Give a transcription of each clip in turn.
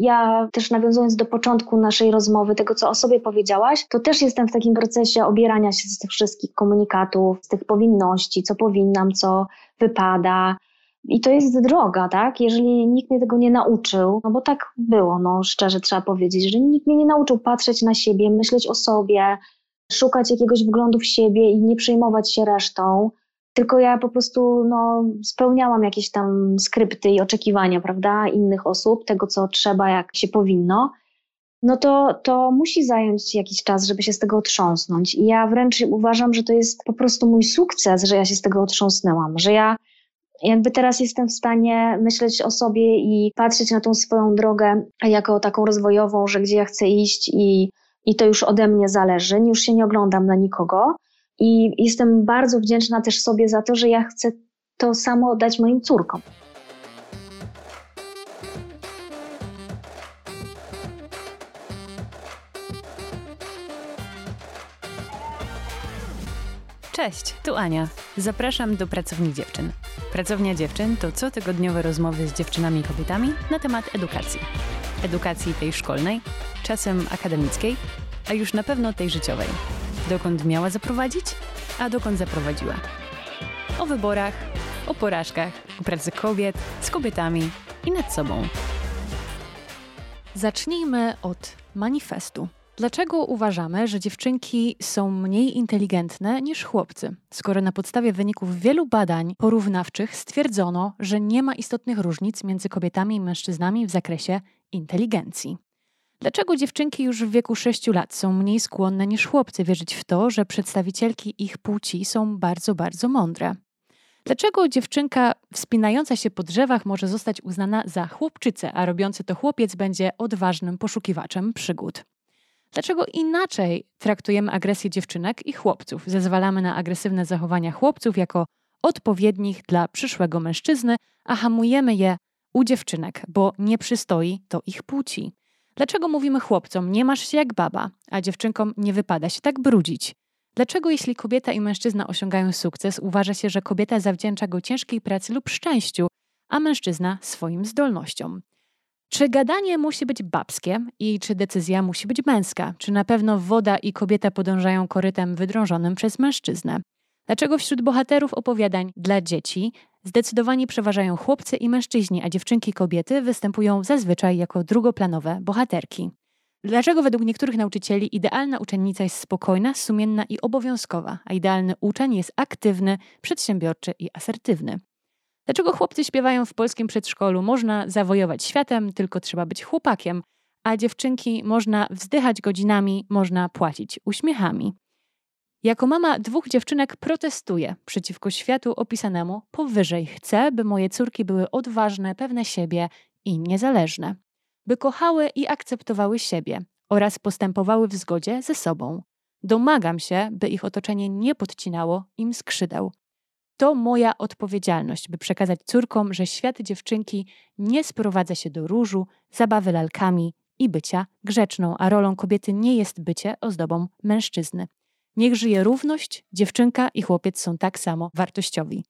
Ja też nawiązując do początku naszej rozmowy, tego co o sobie powiedziałaś, to też jestem w takim procesie obierania się z tych wszystkich komunikatów, z tych powinności, co powinnam, co wypada. I to jest droga, tak? Jeżeli nikt mnie tego nie nauczył, no bo tak było, no szczerze trzeba powiedzieć, że nikt mnie nie nauczył patrzeć na siebie, myśleć o sobie, szukać jakiegoś wglądu w siebie i nie przejmować się resztą, tylko ja po prostu no, spełniałam jakieś tam skrypty i oczekiwania, prawda, innych osób, tego co trzeba, jak się powinno, no to, to musi zająć jakiś czas, żeby się z tego otrząsnąć. I ja wręcz uważam, że to jest po prostu mój sukces, że ja się z tego otrząsnęłam, że ja jakby teraz jestem w stanie myśleć o sobie i patrzeć na tą swoją drogę jako taką rozwojową, że gdzie ja chcę iść i, i to już ode mnie zależy, już się nie oglądam na nikogo. I jestem bardzo wdzięczna też sobie za to, że ja chcę to samo dać moim córkom. Cześć, tu Ania. Zapraszam do Pracowni Dziewczyn. Pracownia Dziewczyn to cotygodniowe rozmowy z dziewczynami i kobietami na temat edukacji. Edukacji tej szkolnej, czasem akademickiej, a już na pewno tej życiowej. Dokąd miała zaprowadzić, a dokąd zaprowadziła. O wyborach, o porażkach, o pracy kobiet, z kobietami i nad sobą. Zacznijmy od manifestu. Dlaczego uważamy, że dziewczynki są mniej inteligentne niż chłopcy, skoro na podstawie wyników wielu badań porównawczych stwierdzono, że nie ma istotnych różnic między kobietami i mężczyznami w zakresie inteligencji? Dlaczego dziewczynki już w wieku 6 lat są mniej skłonne niż chłopcy wierzyć w to, że przedstawicielki ich płci są bardzo, bardzo mądre? Dlaczego dziewczynka wspinająca się po drzewach może zostać uznana za chłopczycę, a robiący to chłopiec będzie odważnym poszukiwaczem przygód? Dlaczego inaczej traktujemy agresję dziewczynek i chłopców? Zezwalamy na agresywne zachowania chłopców jako odpowiednich dla przyszłego mężczyzny, a hamujemy je u dziewczynek, bo nie przystoi to ich płci. Dlaczego mówimy chłopcom, nie masz się jak baba, a dziewczynkom nie wypada się tak brudzić? Dlaczego jeśli kobieta i mężczyzna osiągają sukces, uważa się, że kobieta zawdzięcza go ciężkiej pracy lub szczęściu, a mężczyzna swoim zdolnościom? Czy gadanie musi być babskie i czy decyzja musi być męska? Czy na pewno woda i kobieta podążają korytem wydrążonym przez mężczyznę? Dlaczego wśród bohaterów opowiadań dla dzieci zdecydowanie przeważają chłopcy i mężczyźni, a dziewczynki kobiety występują zazwyczaj jako drugoplanowe bohaterki? Dlaczego według niektórych nauczycieli idealna uczennica jest spokojna, sumienna i obowiązkowa, a idealny uczeń jest aktywny, przedsiębiorczy i asertywny? Dlaczego chłopcy śpiewają w polskim przedszkolu? Można zawojować światem, tylko trzeba być chłopakiem, a dziewczynki można wzdychać godzinami, można płacić uśmiechami. Jako mama dwóch dziewczynek protestuję przeciwko światu opisanemu powyżej. Chcę, by moje córki były odważne, pewne siebie i niezależne. By kochały i akceptowały siebie oraz postępowały w zgodzie ze sobą. Domagam się, by ich otoczenie nie podcinało im skrzydeł. To moja odpowiedzialność, by przekazać córkom, że świat dziewczynki nie sprowadza się do różu, zabawy lalkami i bycia grzeczną, a rolą kobiety nie jest bycie ozdobą mężczyzny. Niech żyje równość, dziewczynka i chłopiec są tak samo wartościowi.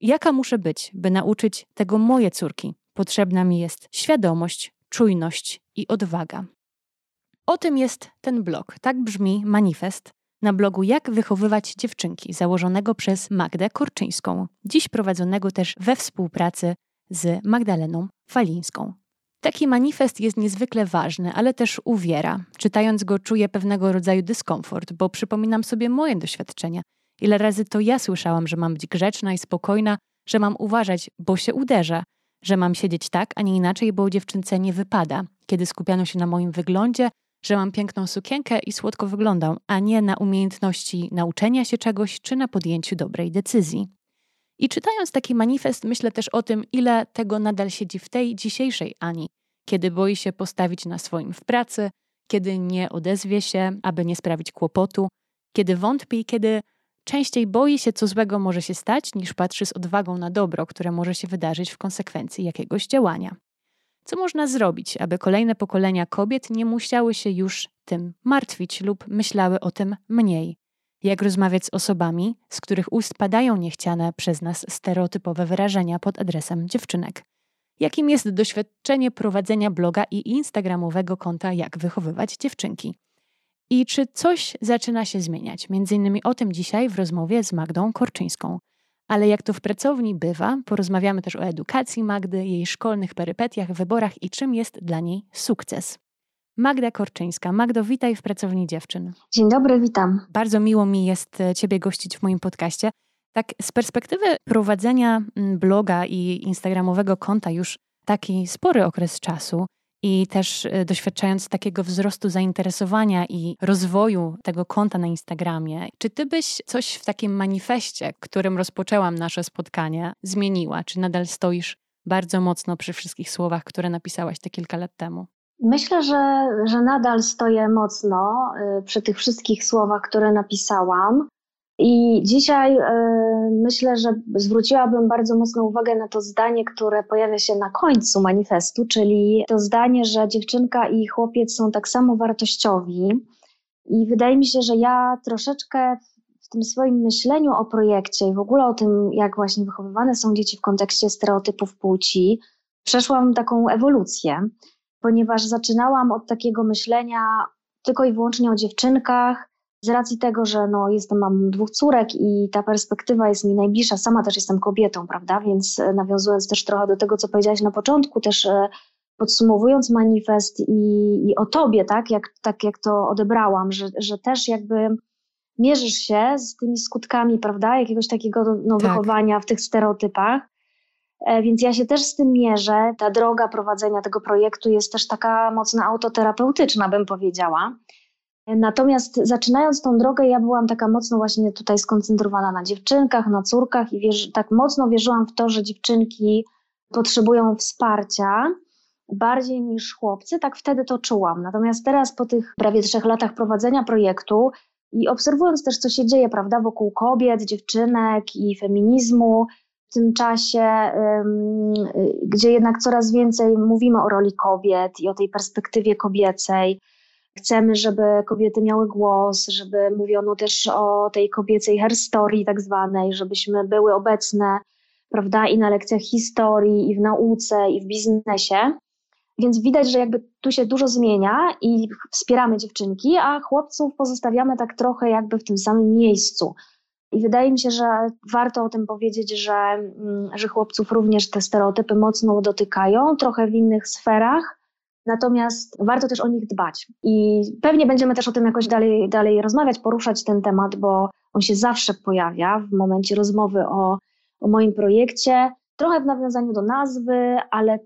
Jaka muszę być, by nauczyć tego moje córki? Potrzebna mi jest świadomość, czujność i odwaga. O tym jest ten blog. Tak brzmi manifest na blogu Jak wychowywać dziewczynki, założonego przez Magdę Korczyńską, dziś prowadzonego też we współpracy z Magdaleną Falińską. Taki manifest jest niezwykle ważny, ale też uwiera. Czytając go czuję pewnego rodzaju dyskomfort, bo przypominam sobie moje doświadczenia. Ile razy to ja słyszałam, że mam być grzeczna i spokojna, że mam uważać, bo się uderza, że mam siedzieć tak, a nie inaczej, bo dziewczynce nie wypada. Kiedy skupiano się na moim wyglądzie, że mam piękną sukienkę i słodko wyglądam, a nie na umiejętności nauczenia się czegoś czy na podjęciu dobrej decyzji. I czytając taki manifest, myślę też o tym, ile tego nadal siedzi w tej dzisiejszej Ani, kiedy boi się postawić na swoim w pracy, kiedy nie odezwie się, aby nie sprawić kłopotu, kiedy wątpi, kiedy częściej boi się, co złego może się stać, niż patrzy z odwagą na dobro, które może się wydarzyć w konsekwencji jakiegoś działania. Co można zrobić, aby kolejne pokolenia kobiet nie musiały się już tym martwić lub myślały o tym mniej? Jak rozmawiać z osobami, z których ust padają niechciane przez nas stereotypowe wyrażenia pod adresem dziewczynek? jakim jest doświadczenie prowadzenia bloga i instagramowego konta Jak wychowywać dziewczynki. I czy coś zaczyna się zmieniać? Między innymi o tym dzisiaj w rozmowie z Magdą Korczyńską. Ale jak to w pracowni bywa, porozmawiamy też o edukacji Magdy, jej szkolnych perypetiach, wyborach i czym jest dla niej sukces. Magda Korczyńska. Magdo, witaj w Pracowni Dziewczyn. Dzień dobry, witam. Bardzo miło mi jest e, Ciebie gościć w moim podcaście. Tak, z perspektywy prowadzenia mm, bloga i instagramowego konta już taki spory okres czasu i też e, doświadczając takiego wzrostu zainteresowania i rozwoju tego konta na Instagramie, czy ty byś coś w takim manifestie, którym rozpoczęłam nasze spotkanie, zmieniła? Czy nadal stoisz bardzo mocno przy wszystkich słowach, które napisałaś te kilka lat temu? Myślę, że, że nadal stoję mocno y, przy tych wszystkich słowach, które napisałam. I dzisiaj y, myślę, że zwróciłabym bardzo mocną uwagę na to zdanie, które pojawia się na końcu manifestu, czyli to zdanie, że dziewczynka i chłopiec są tak samo wartościowi. I wydaje mi się, że ja troszeczkę w tym swoim myśleniu o projekcie i w ogóle o tym, jak właśnie wychowywane są dzieci w kontekście stereotypów płci, przeszłam taką ewolucję ponieważ zaczynałam od takiego myślenia tylko i wyłącznie o dziewczynkach, z racji tego, że no, jestem, mam dwóch córek i ta perspektywa jest mi najbliższa, sama też jestem kobietą, prawda? Więc e, nawiązując też trochę do tego, co powiedziałaś na początku, też e, podsumowując manifest i, i o tobie, tak jak, tak jak to odebrałam, że, że też jakby mierzysz się z tymi skutkami, prawda, jakiegoś takiego no, tak. wychowania w tych stereotypach. E, więc ja się też z tym mierzę. Ta droga prowadzenia tego projektu jest też taka mocno autoterapeutyczna, bym powiedziała. E, natomiast zaczynając tą drogę, ja byłam taka mocno właśnie tutaj skoncentrowana na dziewczynkach, na córkach i wierzy, tak mocno wierzyłam w to, że dziewczynki potrzebują wsparcia bardziej niż chłopcy. Tak wtedy to czułam. Natomiast teraz po tych prawie trzech latach prowadzenia projektu i obserwując też, co się dzieje, prawda, wokół kobiet, dziewczynek i feminizmu, w tym czasie, gdzie jednak coraz więcej mówimy o roli kobiet i o tej perspektywie kobiecej. Chcemy, żeby kobiety miały głos, żeby mówiono też o tej kobiecej herstorii tak zwanej, żebyśmy były obecne, prawda, i na lekcjach historii, i w nauce, i w biznesie. Więc widać, że jakby tu się dużo zmienia i wspieramy dziewczynki, a chłopców pozostawiamy tak trochę jakby w tym samym miejscu. I wydaje mi się, że warto o tym powiedzieć, że, mm, że chłopców również te stereotypy mocno dotykają, trochę w innych sferach. Natomiast warto też o nich dbać. I pewnie będziemy też o tym jakoś dalej, dalej rozmawiać, poruszać ten temat, bo on się zawsze pojawia w momencie rozmowy o, o moim projekcie. Trochę w nawiązaniu do nazwy, ale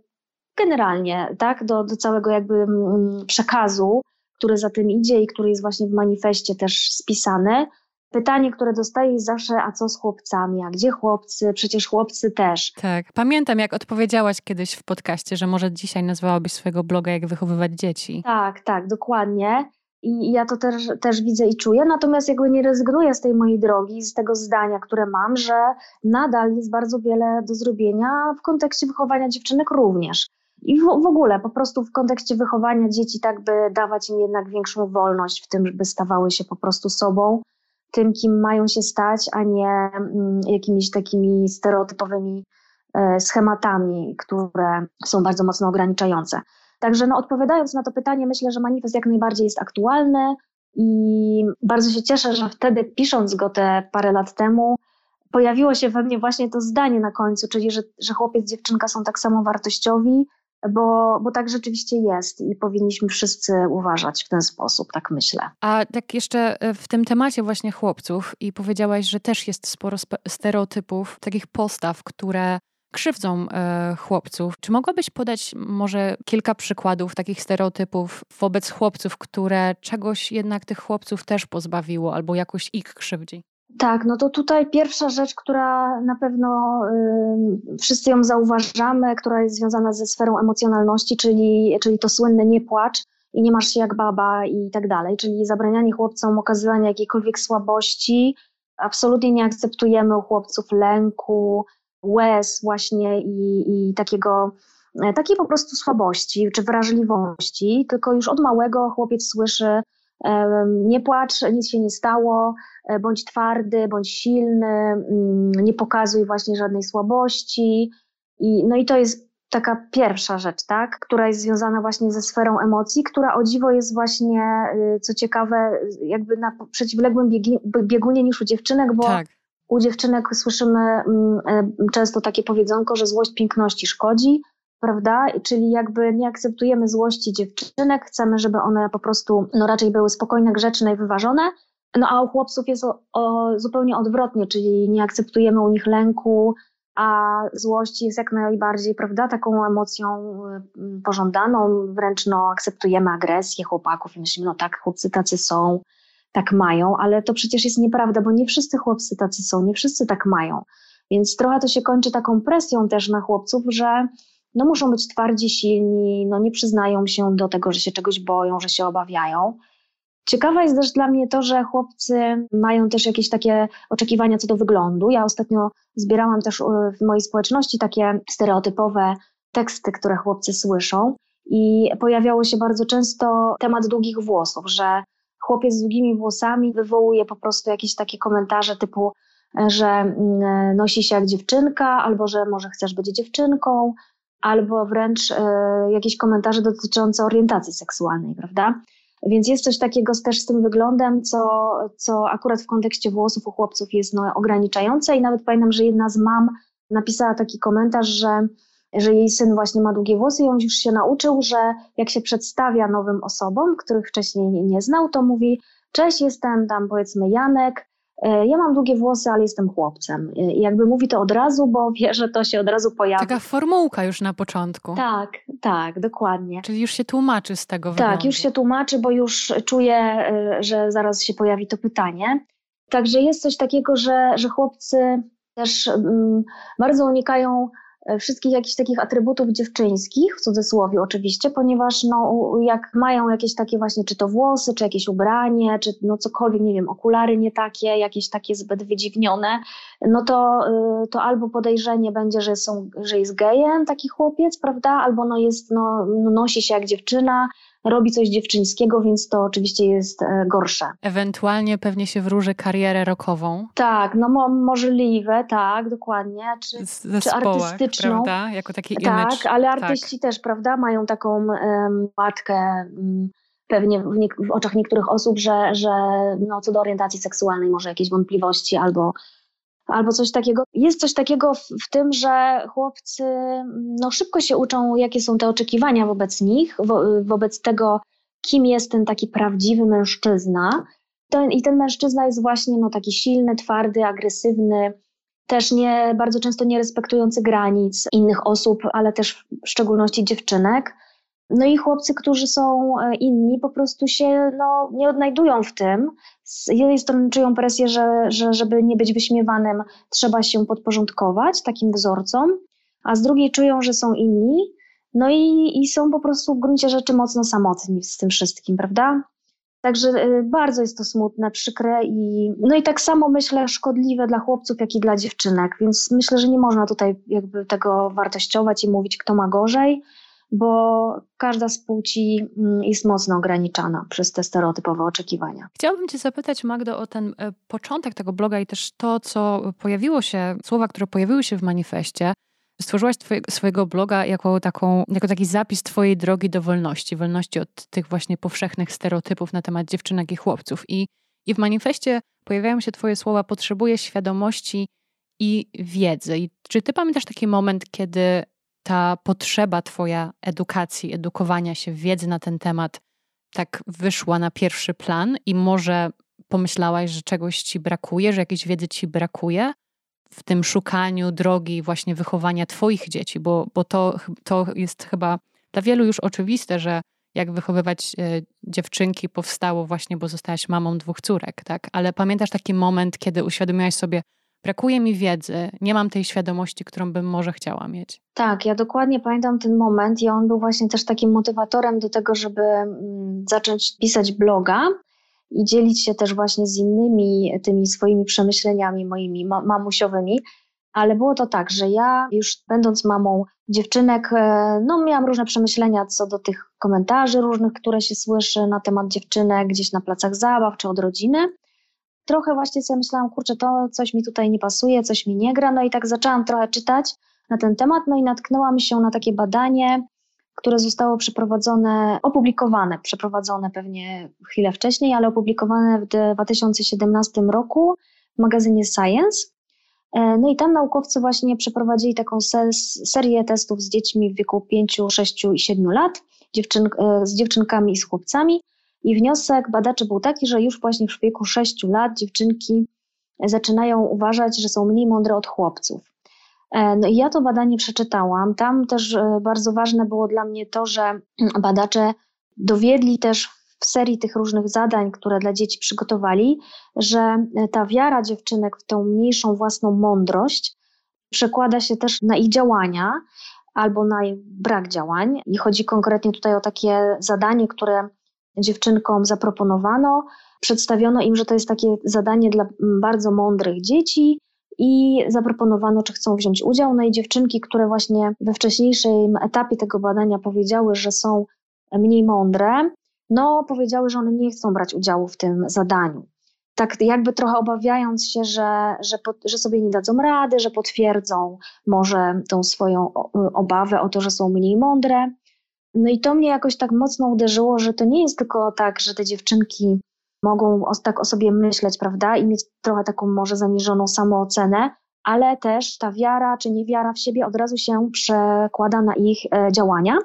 generalnie tak, do, do całego jakby mm, przekazu, który za tym idzie i który jest właśnie w manifestie też spisany. Pytanie, które dostaję jest zawsze, a co z chłopcami? A gdzie chłopcy? Przecież chłopcy też. Tak, pamiętam jak odpowiedziałaś kiedyś w podcaście, że może dzisiaj nazwałabyś swojego bloga jak wychowywać dzieci. Tak, tak, dokładnie. I ja to też, też widzę i czuję, natomiast jakby nie rezygnuję z tej mojej drogi, z tego zdania, które mam, że nadal jest bardzo wiele do zrobienia w kontekście wychowania dziewczynek również. I w, w ogóle po prostu w kontekście wychowania dzieci, tak by dawać im jednak większą wolność w tym, by stawały się po prostu sobą, tym, kim mają się stać, a nie mm, jakimiś takimi stereotypowymi e, schematami, które są bardzo mocno ograniczające. Także no, odpowiadając na to pytanie, myślę, że manifest jak najbardziej jest aktualny i bardzo się cieszę, że wtedy pisząc go te parę lat temu, pojawiło się we mnie właśnie to zdanie na końcu, czyli że, że chłopiec, dziewczynka są tak samo wartościowi, bo, bo tak rzeczywiście jest i powinniśmy wszyscy uważać w ten sposób, tak myślę. A tak jeszcze e, w tym temacie właśnie chłopców i powiedziałaś, że też jest sporo stereotypów, takich postaw, które krzywdzą e, chłopców. Czy mogłabyś podać może kilka przykładów takich stereotypów wobec chłopców, które czegoś jednak tych chłopców też pozbawiło albo jakoś ich krzywdzi? Tak, no to tutaj pierwsza rzecz, która na pewno y, wszyscy ją zauważamy, która jest związana ze sferą emocjonalności, czyli, czyli to słynne nie płacz i nie masz się jak baba i tak dalej, czyli zabranianie chłopcom okazywania jakiejkolwiek słabości. Absolutnie nie akceptujemy u chłopców lęku, łez właśnie i, i takiego, e, takiej po prostu słabości czy wrażliwości, tylko już od małego chłopiec słyszy nie płacz, nic się nie stało, e, bądź twardy, bądź silny, mm, nie pokazuj właśnie żadnej słabości. I, no i to jest taka pierwsza rzecz, tak, która jest związana właśnie ze sferą emocji, która o dziwo jest właśnie, y, co ciekawe, jakby na przeciwległym biegunie niż u dziewczynek, bo tak. u dziewczynek słyszymy mm, y, często takie powiedzonko, że złość piękności szkodzi, prawda? Czyli jakby nie akceptujemy złości dziewczynek, chcemy, żeby one po prostu no raczej były spokojne, grzeczne i wyważone. No a u chłopców jest o, o, zupełnie odwrotnie, czyli nie akceptujemy u nich lęku, a złość jest jak najbardziej, prawda, taką emocją y, pożądaną, wręcz no, akceptujemy agresję chłopaków i myślimy, no tak, chłopcy tacy są, tak mają, ale to przecież jest nieprawda, bo nie wszyscy chłopcy tacy są, nie wszyscy tak mają. Więc trochę to się kończy taką presją też na chłopców, że no muszą być twardzi, silni, no nie przyznają się do tego, że się czegoś boją, że się obawiają. Ciekawe jest też dla mnie to, że chłopcy mają też jakieś takie oczekiwania co do wyglądu. Ja ostatnio zbierałam też e, w mojej społeczności takie stereotypowe teksty, które chłopcy słyszą i pojawiało się bardzo często temat długich włosów, że chłopiec z długimi włosami wywołuje po prostu jakieś takie komentarze typu, e, że mm, e, nosi się jak dziewczynka, albo że może chcesz być dziewczynką, albo wręcz jakieś komentarze dotyczące orientacji seksualnej, prawda? Więc jest coś takiego też z tym wyglądem, co, co akurat w kontekście włosów u chłopców jest no, ograniczające i nawet pamiętam, że jedna z mam napisała taki komentarz, że, że jej syn właśnie ma długie włosy i on już się nauczył, że jak się przedstawia nowym osobom, których wcześniej nie, znał, to mówi cześć, jestem tam powiedzmy Janek, E, ja mam długie włosy, ale jestem chłopcem. E, I jakby mówi to od razu, bo wie, że to się od razu pojawi. Taka formułka już na początku. Tak, tak, dokładnie. Czyli już się tłumaczy z tego Tak, wyglądu. już się tłumaczy, bo już czuje, e, że zaraz się pojawi to pytanie. Także jest coś takiego, że, że chłopcy też um, bardzo unikają E, wszystkich jakichś takich atrybutów dziewczyńskich, w cudzysłowie oczywiście, ponieważ no, jak mają jakieś takie właśnie, czy to włosy, czy jakieś ubranie, czy no cokolwiek, nie wiem, okulary nie takie, jakieś takie zbyt wydziwnione, no to, y, to albo podejrzenie będzie, że, są, że jest gejem taki chłopiec, prawda, albo no jest, no, no nosi się jak dziewczyna, robi coś dziewczyńskiego, więc to oczywiście jest e, gorsze. Ewentualnie pewnie się wróży karierę rokową. Tak, no mo możliwe, tak, dokładnie. Czy, czy artystyczną. prawda? Jako taki tak, image. Tak, ale artyści tak. też, prawda, mają taką um, łatkę um, pewnie w, w, oczach niektórych osób, że, że no, co do orientacji seksualnej może jakieś wątpliwości albo albo coś takiego. Jest coś takiego w, w, tym, że chłopcy no, szybko się uczą, jakie są te oczekiwania wobec nich, wo, wobec tego, kim jest ten taki prawdziwy mężczyzna. Ten, I ten mężczyzna jest właśnie no, taki silny, twardy, agresywny, też nie, bardzo często nie respektujący granic innych osób, ale też w szczególności dziewczynek. No i chłopcy, którzy są e, inni, po prostu się no, nie odnajdują w tym. Z jednej strony czują presję, że, że żeby nie być wyśmiewanym, trzeba się podporządkować takim wzorcom, a z drugiej czują, że są inni. No i, i są po prostu w gruncie rzeczy mocno samotni z tym wszystkim, prawda? Także e, bardzo jest to smutne, przykre i no i tak samo myślę szkodliwe dla chłopców, jak i dla dziewczynek, więc myślę, że nie można tutaj jakby tego wartościować i mówić, kto ma gorzej bo każda z płci mm, jest mocno ograniczana przez te stereotypowe oczekiwania. Chciałabym Cię zapytać, Magdo, o ten e, początek tego bloga i też to, co pojawiło się, słowa, które pojawiły się w manifestie. Stworzyłaś swojego bloga jako, taką, jako taki zapis Twojej drogi do wolności, wolności od tych właśnie powszechnych stereotypów na temat dziewczynek i chłopców. I, i w manifestie pojawiają się Twoje słowa: Potrzebuję świadomości i wiedzy. I czy Ty pamiętasz taki moment, kiedy ta potrzeba Twoja edukacji, edukowania się, wiedzy na ten temat tak wyszła na pierwszy plan i może pomyślałaś, że czegoś Ci brakuje, że jakiejś wiedzy Ci brakuje w tym szukaniu drogi właśnie wychowania Twoich dzieci, bo, bo to, to jest chyba dla wielu już oczywiste, że jak wychowywać e, dziewczynki powstało właśnie, bo zostałaś mamą dwóch córek, tak? Ale pamiętasz taki moment, kiedy uświadomiłaś sobie, brakuje mi wiedzy, nie mam tej świadomości, którą bym może chciała mieć. Tak, ja dokładnie pamiętam ten moment i on był właśnie też takim motywatorem do tego, żeby mm, zacząć pisać bloga i dzielić się też właśnie z innymi tymi swoimi przemyśleniami moimi mamusiowymi. Ale było to tak, że ja już będąc mamą dziewczynek, e, no miałam różne przemyślenia co do tych komentarzy różnych, które się słyszy na temat dziewczynek gdzieś na placach zabaw czy od rodziny trochę właśnie sobie myślałam, kurczę, to coś mi tutaj nie pasuje, coś mi nie gra, no i tak zaczęłam trochę czytać na ten temat, no i natknęłam się na takie badanie, które zostało przeprowadzone, opublikowane, przeprowadzone pewnie chwilę wcześniej, ale opublikowane w 2017 roku w magazynie Science. E, no i tam naukowcy właśnie przeprowadzili taką serię testów z dziećmi w wieku 5, 6 i 7 lat, dziewczyn, e, z dziewczynkami i z chłopcami. I wniosek badaczy był taki, że już właśnie w wieku 6 lat dziewczynki zaczynają uważać, że są mniej mądre od chłopców. E, no i ja to badanie przeczytałam. Tam też bardzo ważne było dla mnie to, że badacze dowiedli też w serii tych różnych zadań, które dla dzieci przygotowali, że ta wiara dziewczynek w tą mniejszą własną mądrość przekłada się też na ich działania albo na brak działań. I chodzi konkretnie tutaj o takie zadanie, które dziewczynkom zaproponowano. Przedstawiono im, że to jest takie zadanie dla bardzo mądrych dzieci i zaproponowano, czy chcą wziąć udział. No i dziewczynki, które właśnie we wcześniejszym etapie tego badania powiedziały, że są mniej mądre, no powiedziały, że one nie chcą brać udziału w tym zadaniu. Tak jakby trochę obawiając się, że, że, że sobie nie dadzą rady, że potwierdzą może tą swoją obawę o to, że są mniej mądre. No i to mnie jakoś tak mocno uderzyło, że to nie jest tylko tak, że te dziewczynki mogą tak o sobie myśleć, prawda, i mieć trochę taką może zaniżoną samoocenę, ale też ta wiara czy niewiara w siebie od razu się przekłada na ich e, działania.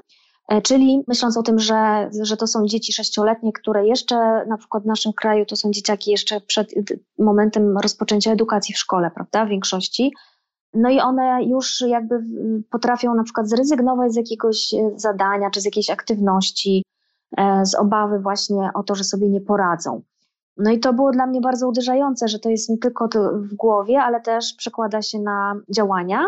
E, czyli myśląc o tym, że, że to są dzieci sześcioletnie, które jeszcze na przykład w naszym kraju to są dzieciaki jeszcze przed momentem rozpoczęcia edukacji w szkole, prawda, w większości. No i one już jakby potrafią na przykład zrezygnować z jakiegoś e, zadania czy z jakiejś aktywności, e, z obawy właśnie o to, że sobie nie poradzą. No i to było dla mnie bardzo uderzające, że to jest nie tylko w głowie, ale też przekłada się na działania.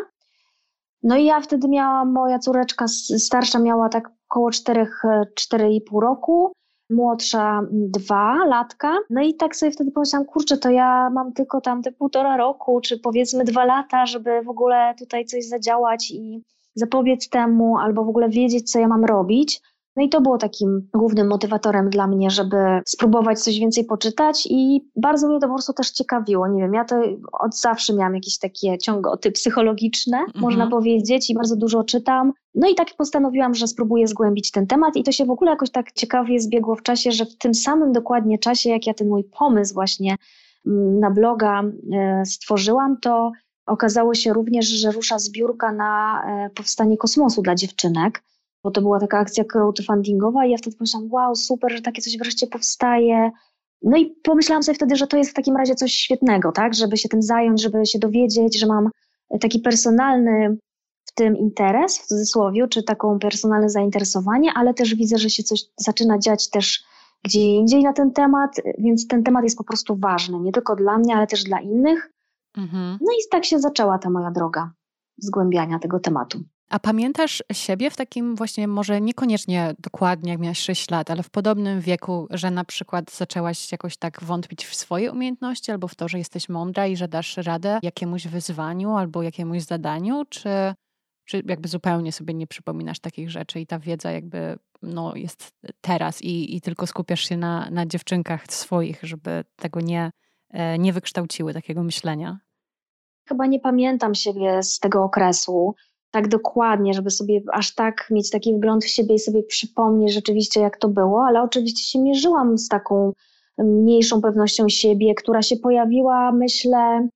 No i ja wtedy miałam, moja córeczka starsza miała tak około 4,5 roku, młodsza dwa latka. No i tak sobie wtedy pomyślałam, kurczę, to ja mam tylko tam te półtora roku, czy powiedzmy dwa lata, żeby w ogóle tutaj coś zadziałać i zapobiec temu, albo w ogóle wiedzieć, co ja mam robić. No i to było takim głównym motywatorem dla mnie, żeby spróbować coś więcej poczytać i bardzo mnie to po prostu też ciekawiło. Nie wiem, ja to od zawsze miałam jakieś takie ciągoty psychologiczne, mhm. można powiedzieć, i bardzo dużo czytam. No i tak postanowiłam, że spróbuję zgłębić ten temat i to się w ogóle jakoś tak ciekawie zbiegło w czasie, że w tym samym dokładnie czasie, jak ja ten mój pomysł właśnie mm, na bloga e, stworzyłam, to okazało się również, że rusza zbiórka na e, powstanie kosmosu dla dziewczynek bo to była taka akcja crowdfundingowa i ja wtedy pomyślałam, wow, super, że takie coś wreszcie powstaje. No i pomyślałam sobie wtedy, że to jest w takim razie coś świetnego, tak, żeby się tym zająć, żeby się dowiedzieć, że mam taki personalny w tym interes, w cudzysłowie, czy taką personalne zainteresowanie, ale też widzę, że się coś zaczyna dziać też gdzie indziej na ten temat, więc ten temat jest po prostu ważny, nie tylko dla mnie, ale też dla innych. Mhm. No i tak się zaczęła ta moja droga zgłębiania tego tematu. A pamiętasz siebie w takim właśnie, może niekoniecznie dokładnie, jak miałaś 6 lat, ale w podobnym wieku, że na przykład zaczęłaś jakoś tak wątpić w swoje umiejętności albo w to, że jesteś mądra i że dasz radę jakiemuś wyzwaniu albo jakiemuś zadaniu, czy, czy jakby zupełnie sobie nie przypominasz takich rzeczy i ta wiedza jakby no, jest teraz i, i tylko skupiasz się na, na dziewczynkach swoich, żeby tego nie, e, nie wykształciły takiego myślenia? Chyba nie pamiętam siebie z tego okresu tak dokładnie, żeby sobie aż tak mieć taki wgląd w siebie i sobie przypomnieć rzeczywiście, jak to było, ale oczywiście się mierzyłam z taką mniejszą pewnością siebie, która się pojawiła, myślę,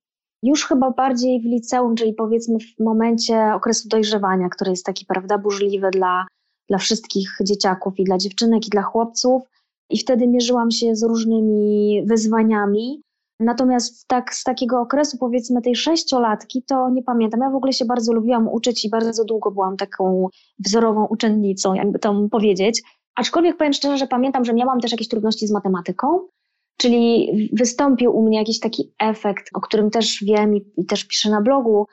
już chyba bardziej w liceum, czyli powiedzmy w momencie okresu dojrzewania, który jest taki, prawda, burzliwy dla, dla wszystkich dzieciaków i dla dziewczynek i dla chłopców. I wtedy mierzyłam się z różnymi wyzwaniami, Natomiast tak z takiego okresu powiedzmy tej sześciolatki to nie pamiętam. Ja w ogóle się bardzo lubiłam uczyć i bardzo długo byłam taką wzorową uczennicą, jakby to powiedzieć. Aczkolwiek powiem szczerze, że pamiętam, że miałam też jakieś trudności z matematyką, czyli wystąpił u mnie jakiś taki efekt, o którym też wiem i, i też piszę na blogu,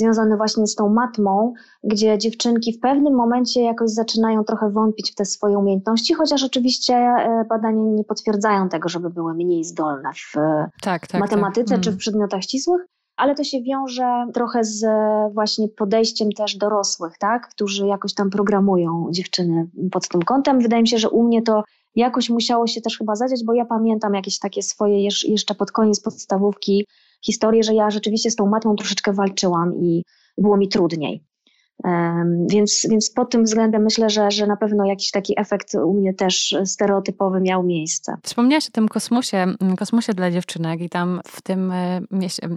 związany właśnie z tą matmą, gdzie dziewczynki w pewnym momencie jakoś zaczynają trochę wątpić w te swoje umiejętności, chociaż oczywiście e, badania nie potwierdzają tego, żeby były mniej zdolne w tak, tak, matematyce tak. czy w mm. przedmiotach ścisłych. Ale to się wiąże trochę z właśnie podejściem też dorosłych, tak? którzy jakoś tam programują dziewczyny pod tym kątem. Wydaje mi się, że u mnie to jakoś musiało się też chyba zadziać, bo ja pamiętam jakieś takie swoje jeszcze pod koniec podstawówki historię, że ja rzeczywiście z tą matmą troszeczkę walczyłam i było mi trudniej. Więc, więc pod tym względem myślę, że, że na pewno jakiś taki efekt u mnie też stereotypowy miał miejsce. Wspomniałaś o tym kosmosie, mm, kosmosie dla dziewczynek i tam w tym e,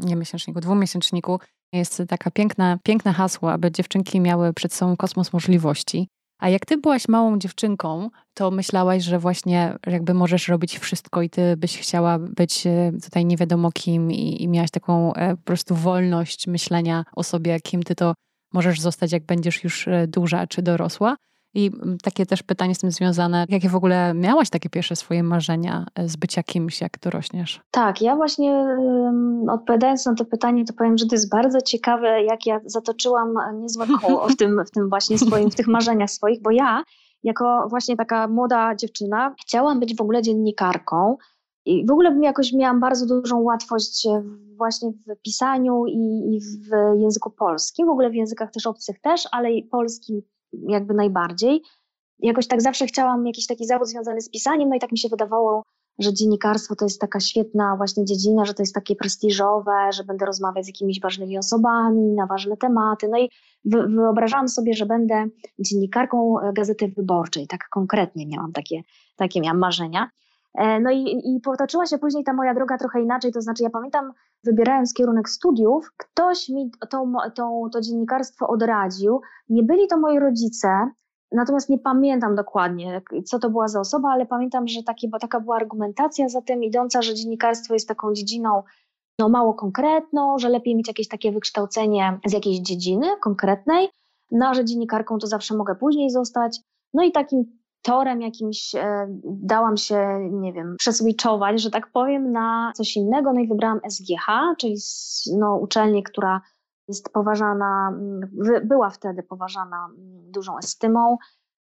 nie miesięczniku, dwumiesięczniku jest taka piękna, piękne hasło, aby dziewczynki miały przed sobą kosmos możliwości. A jak ty byłaś małą dziewczynką, to myślałaś, że właśnie jakby możesz robić wszystko i ty byś chciała być e, tutaj nie wiadomo kim i, i miałaś taką e, po prostu wolność myślenia o sobie, kim ty to możesz zostać, jak będziesz już e, duża czy dorosła. I takie też pytanie z tym związane, jakie w ogóle miałaś takie pierwsze swoje marzenia e, z bycia kimś, jak dorośniesz? Tak, ja właśnie odpowiadając na to pytanie, to powiem, że to jest bardzo ciekawe, jak ja zatoczyłam niezłe koło w tym, w tym właśnie swoim, w tych marzeniach swoich, bo ja jako właśnie taka młoda dziewczyna chciałam być w ogóle dziennikarką, i w ogóle jakoś miałam bardzo dużą łatwość właśnie w pisaniu i, i, w języku polskim, w ogóle w językach też obcych też, ale i polskim jakby najbardziej. Jakoś tak zawsze chciałam jakiś taki zawód związany z pisaniem, no i tak mi się wydawało, że dziennikarstwo to jest taka świetna właśnie dziedzina, że to jest takie prestiżowe, że będę rozmawiać z jakimiś ważnymi osobami na ważne tematy. No i wyobrażałam sobie, że będę dziennikarką Gazety Wyborczej. Tak konkretnie miałam takie, takie miałam marzenia. E, no i, i potoczyła się później ta moja droga trochę inaczej, to znaczy ja pamiętam, wybierając kierunek studiów, ktoś mi to, to, to dziennikarstwo odradził. Nie byli to moi rodzice, natomiast nie pamiętam dokładnie, co to była za osoba, ale pamiętam, że takie, bo taka była argumentacja za tym idąca, że dziennikarstwo jest taką dziedziną no, mało konkretną, że lepiej mieć jakieś takie wykształcenie z jakiejś dziedziny konkretnej, no że dziennikarką to zawsze mogę później zostać. No i takim torem jakimś e, dałam się, nie wiem, przeswitchować, że tak powiem, na coś innego. No i wybrałam SGH, czyli no, uczelnię, która jest poważana, była wtedy poważana mm, dużą estymą,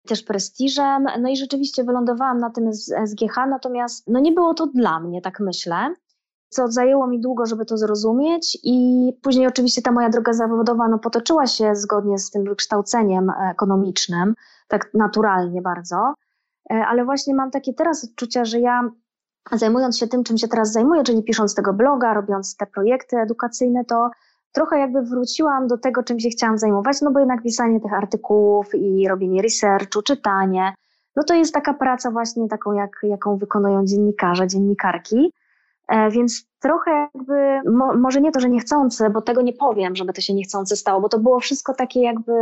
też prestiżem. No i rzeczywiście wylądowałam na tym SGH, natomiast no nie było to dla mnie, tak myślę. Co zajęło mi długo, żeby to zrozumieć, i później oczywiście ta moja droga zawodowa no, potoczyła się zgodnie z tym wykształceniem ekonomicznym tak naturalnie bardzo. E, ale właśnie mam takie teraz odczucia, że ja zajmując się tym, czym się teraz zajmuję, czyli pisząc tego bloga, robiąc te projekty edukacyjne, to trochę jakby wróciłam do tego, czym się chciałam zajmować, no bo jednak pisanie tych artykułów i robienie researchu, czytanie, no to jest taka praca właśnie taką, jak, jaką wykonują dziennikarze, dziennikarki. E, więc trochę jakby, mo, może nie to, że niechcący, bo tego nie powiem, żeby to się niechcący stało, bo to było wszystko takie jakby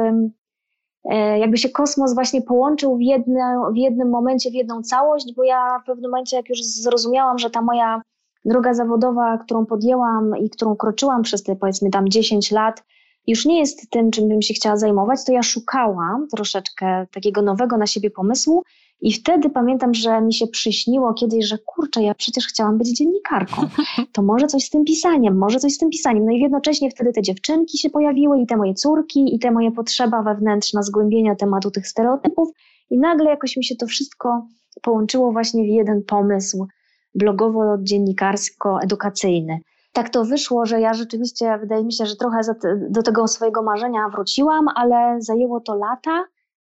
E, jakby się kosmos właśnie połączył w, jedne, w jednym momencie, w jedną całość, bo ja w pewnym momencie, jak już zrozumiałam, że ta moja droga zawodowa, którą podjęłam i którą kroczyłam przez te powiedzmy tam 10 lat, już nie jest tym, czym bym się chciała zajmować, to ja szukałam troszeczkę takiego nowego na siebie pomysłu i wtedy pamiętam, że mi się przyśniło kiedyś, że kurczę, ja przecież chciałam być dziennikarką. To może coś z tym pisaniem, może coś z tym pisaniem. No i jednocześnie wtedy te dziewczynki się pojawiły i te moje córki i te moje potrzeba wewnętrzna zgłębienia tematu tych stereotypów i nagle jakoś mi się to wszystko połączyło właśnie w jeden pomysł blogowo-dziennikarsko-edukacyjny. Tak to wyszło, że ja rzeczywiście, wydaje mi się, że trochę do tego swojego marzenia wróciłam, ale zajęło to lata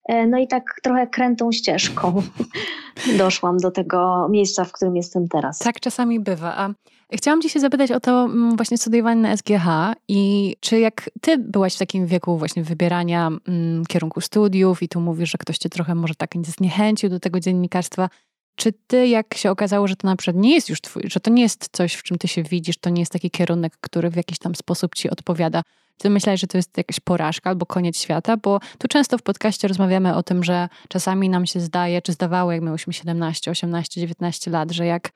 no i tak trochę krętą ścieżką doszłam do tego miejsca, w którym jestem teraz. Tak czasami bywa. A chciałam Cię się zapytać o to mm, właśnie studiowanie na SGH i czy jak Ty byłaś w takim wieku właśnie wybierania mm, kierunku studiów i tu mówisz, że ktoś Cię trochę może tak zniechęcił do tego dziennikarstwa, czy ty, jak się okazało, że to na przykład nie jest już twój, że to nie jest coś, w czym ty się widzisz, to nie jest taki kierunek, który w jakiś tam sposób ci odpowiada, ty myślałeś, że to jest jakaś porażka albo koniec świata? Bo tu często w podcaście rozmawiamy o tym, że czasami nam się zdaje, czy zdawało, jak miałyśmy 17, 18, 19 lat, że jak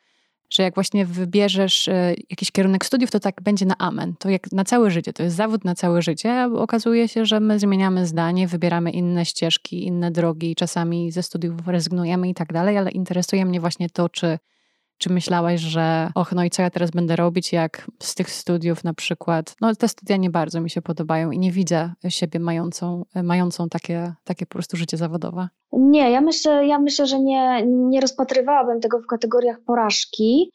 że jak właśnie wybierzesz e, jakiś kierunek studiów, to tak będzie na amen. To jak na całe życie, to jest zawód na całe życie, okazuje się, że my zmieniamy zdanie, wybieramy inne ścieżki, inne drogi, czasami ze studiów rezygnujemy i tak dalej, ale interesuje mnie właśnie to, czy czy myślałaś, że och, no i co ja teraz będę robić, jak z tych studiów na przykład, no te studia nie bardzo mi się podobają i nie widzę siebie mającą, mającą takie, takie po prostu życie zawodowe? Nie, ja myślę, ja myślę że nie, nie rozpatrywałabym tego w kategoriach porażki.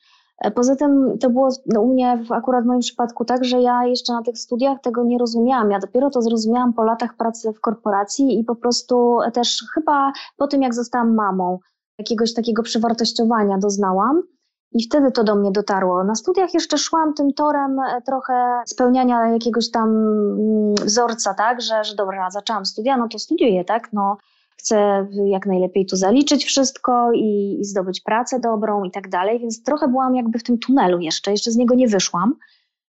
Poza tym to było no, u mnie, akurat w moim przypadku, tak, że ja jeszcze na tych studiach tego nie rozumiałam. Ja dopiero to zrozumiałam po latach pracy w korporacji i po prostu też chyba po tym, jak zostałam mamą, jakiegoś takiego przewartościowania doznałam. I wtedy to do mnie dotarło. Na studiach jeszcze szłam tym torem e, trochę spełniania jakiegoś tam mm, wzorca, tak, że, że dobra, zaczęłam studia, no to studiuję, tak, no chcę jak najlepiej tu zaliczyć wszystko i, i zdobyć pracę dobrą i tak dalej, więc trochę byłam jakby w tym tunelu jeszcze, jeszcze z niego nie wyszłam.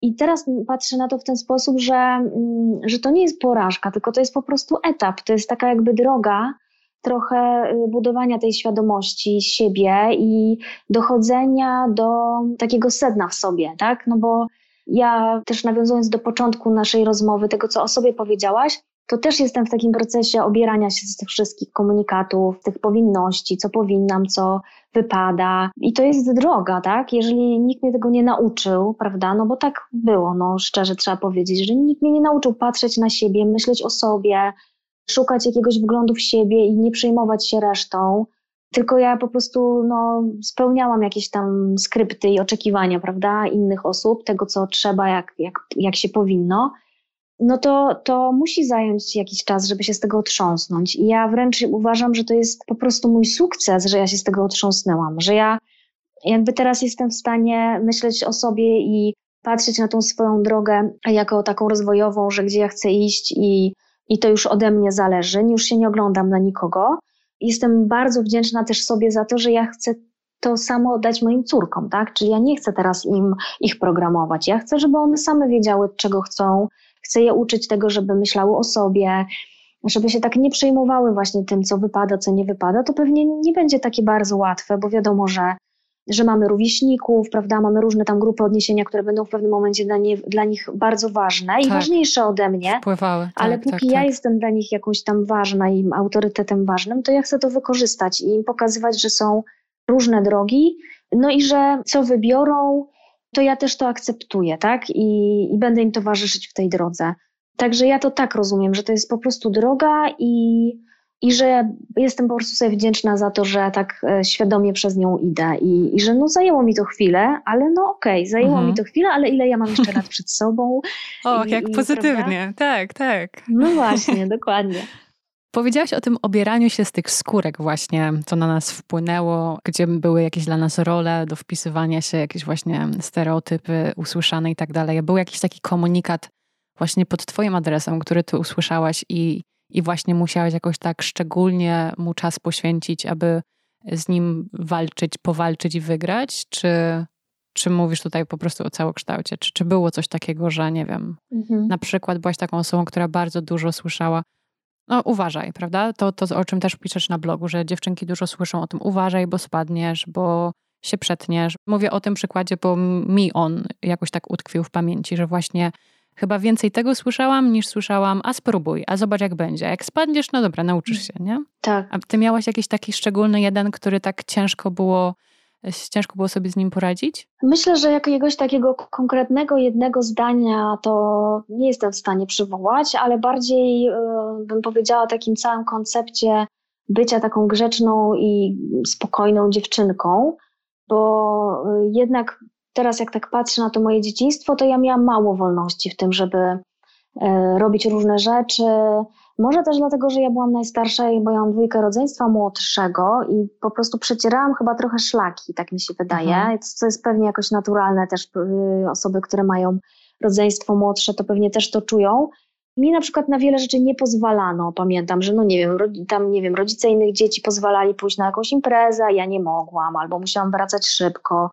I teraz patrzę na to w ten sposób, że, mm, że to nie jest porażka, tylko to jest po prostu etap, to jest taka jakby droga, trochę y, budowania tej świadomości siebie i dochodzenia do takiego sedna w sobie, tak? No bo ja też nawiązując do początku naszej rozmowy, tego co o sobie powiedziałaś, to też jestem w takim procesie obierania się z tych wszystkich komunikatów, tych powinności, co powinnam, co wypada. I to jest droga, tak? Jeżeli nikt mnie tego nie nauczył, prawda? No bo tak było, no szczerze trzeba powiedzieć, że nikt mnie nie nauczył patrzeć na siebie, myśleć o sobie, szukać jakiegoś wglądu w siebie i nie przejmować się resztą. Tylko ja po prostu no, spełniałam jakieś tam skrypty i oczekiwania, prawda, innych osób, tego co trzeba, jak, jak, jak się powinno no to, to musi zająć jakiś czas, żeby się z tego otrząsnąć. I ja wręcz uważam, że to jest po prostu mój sukces, że ja się z tego otrząsnęłam, że ja jakby teraz jestem w stanie myśleć o sobie i patrzeć na tą swoją drogę jako taką rozwojową, że gdzie ja chcę iść i, i to już ode mnie zależy, już się nie oglądam na nikogo. Jestem bardzo wdzięczna też sobie za to, że ja chcę to samo dać moim córkom, tak? Czyli ja nie chcę teraz im ich programować. Ja chcę, żeby one same wiedziały, czego chcą, chcę je uczyć tego, żeby myślały o sobie, żeby się tak nie przejmowały właśnie tym, co wypada, co nie wypada, to pewnie nie będzie takie bardzo łatwe, bo wiadomo, że, że mamy rówieśników, prawda, mamy różne tam grupy odniesienia, które będą w pewnym momencie dla, nie, dla nich bardzo ważne i tak. ważniejsze ode mnie. Wpływały. Tak, ale póki tak, ja tak. jestem dla nich jakąś tam ważna i autorytetem ważnym, to ja chcę to wykorzystać i im pokazywać, że są różne drogi, no i że co wybiorą, to ja też to akceptuję, tak? I, I będę im towarzyszyć w tej drodze. Także ja to tak rozumiem, że to jest po prostu droga i, i że jestem po prostu sobie wdzięczna za to, że tak e, świadomie przez nią idę i, i że no zajęło mi to chwilę, ale no okej, okay, zajęło mhm. mi to chwilę, ale ile ja mam jeszcze lat przed sobą. Och, I, jak i, pozytywnie, prawda? tak, tak. No właśnie, dokładnie. Powiedziałaś o tym obieraniu się z tych skórek właśnie, co na nas wpłynęło, gdzie były jakieś dla nas role do wpisywania się, jakieś właśnie stereotypy usłyszane i tak dalej. Był jakiś taki komunikat właśnie pod twoim adresem, który ty usłyszałaś i, i właśnie musiałaś jakoś tak szczególnie mu czas poświęcić, aby z nim walczyć, powalczyć i wygrać? Czy, czy mówisz tutaj po prostu o całokształcie? Czy, czy było coś takiego, że nie wiem, mhm. na przykład byłaś taką osobą, która bardzo dużo słyszała no uważaj, prawda? To, to, o czym też piszesz na blogu, że dziewczynki dużo słyszą o tym, uważaj, bo spadniesz, bo się przetniesz. Mówię o tym przykładzie, bo mi on jakoś tak utkwił w pamięci, że właśnie chyba więcej tego słyszałam, niż słyszałam, a spróbuj, a zobacz jak będzie. Jak spadniesz, no dobra, nauczysz się, nie? Tak. A ty miałaś jakiś taki szczególny jeden, który tak ciężko było ciężko było sobie z nim poradzić? Myślę, że jakiegoś takiego konkretnego jednego zdania to nie jestem w stanie przywołać, ale bardziej yy, bym powiedziała o takim całym koncepcie bycia taką grzeczną i spokojną dziewczynką, bo yy, jednak teraz jak tak patrzę na to moje dzieciństwo, to ja miałam mało wolności w tym, żeby yy, robić różne rzeczy, może też dlatego, że ja byłam najstarsza, bo ja mam dwójkę rodzeństwa młodszego i po prostu przecierałam chyba trochę szlaki, tak mi się wydaje, mhm. co jest pewnie jakoś naturalne też y, osoby, które mają rodzeństwo młodsze, to pewnie też to czują. Mi na przykład na wiele rzeczy nie pozwalano. Pamiętam, że no nie wiem, tam nie wiem, rodzice innych dzieci pozwalali pójść na jakąś imprezę, ja nie mogłam, albo musiałam wracać szybko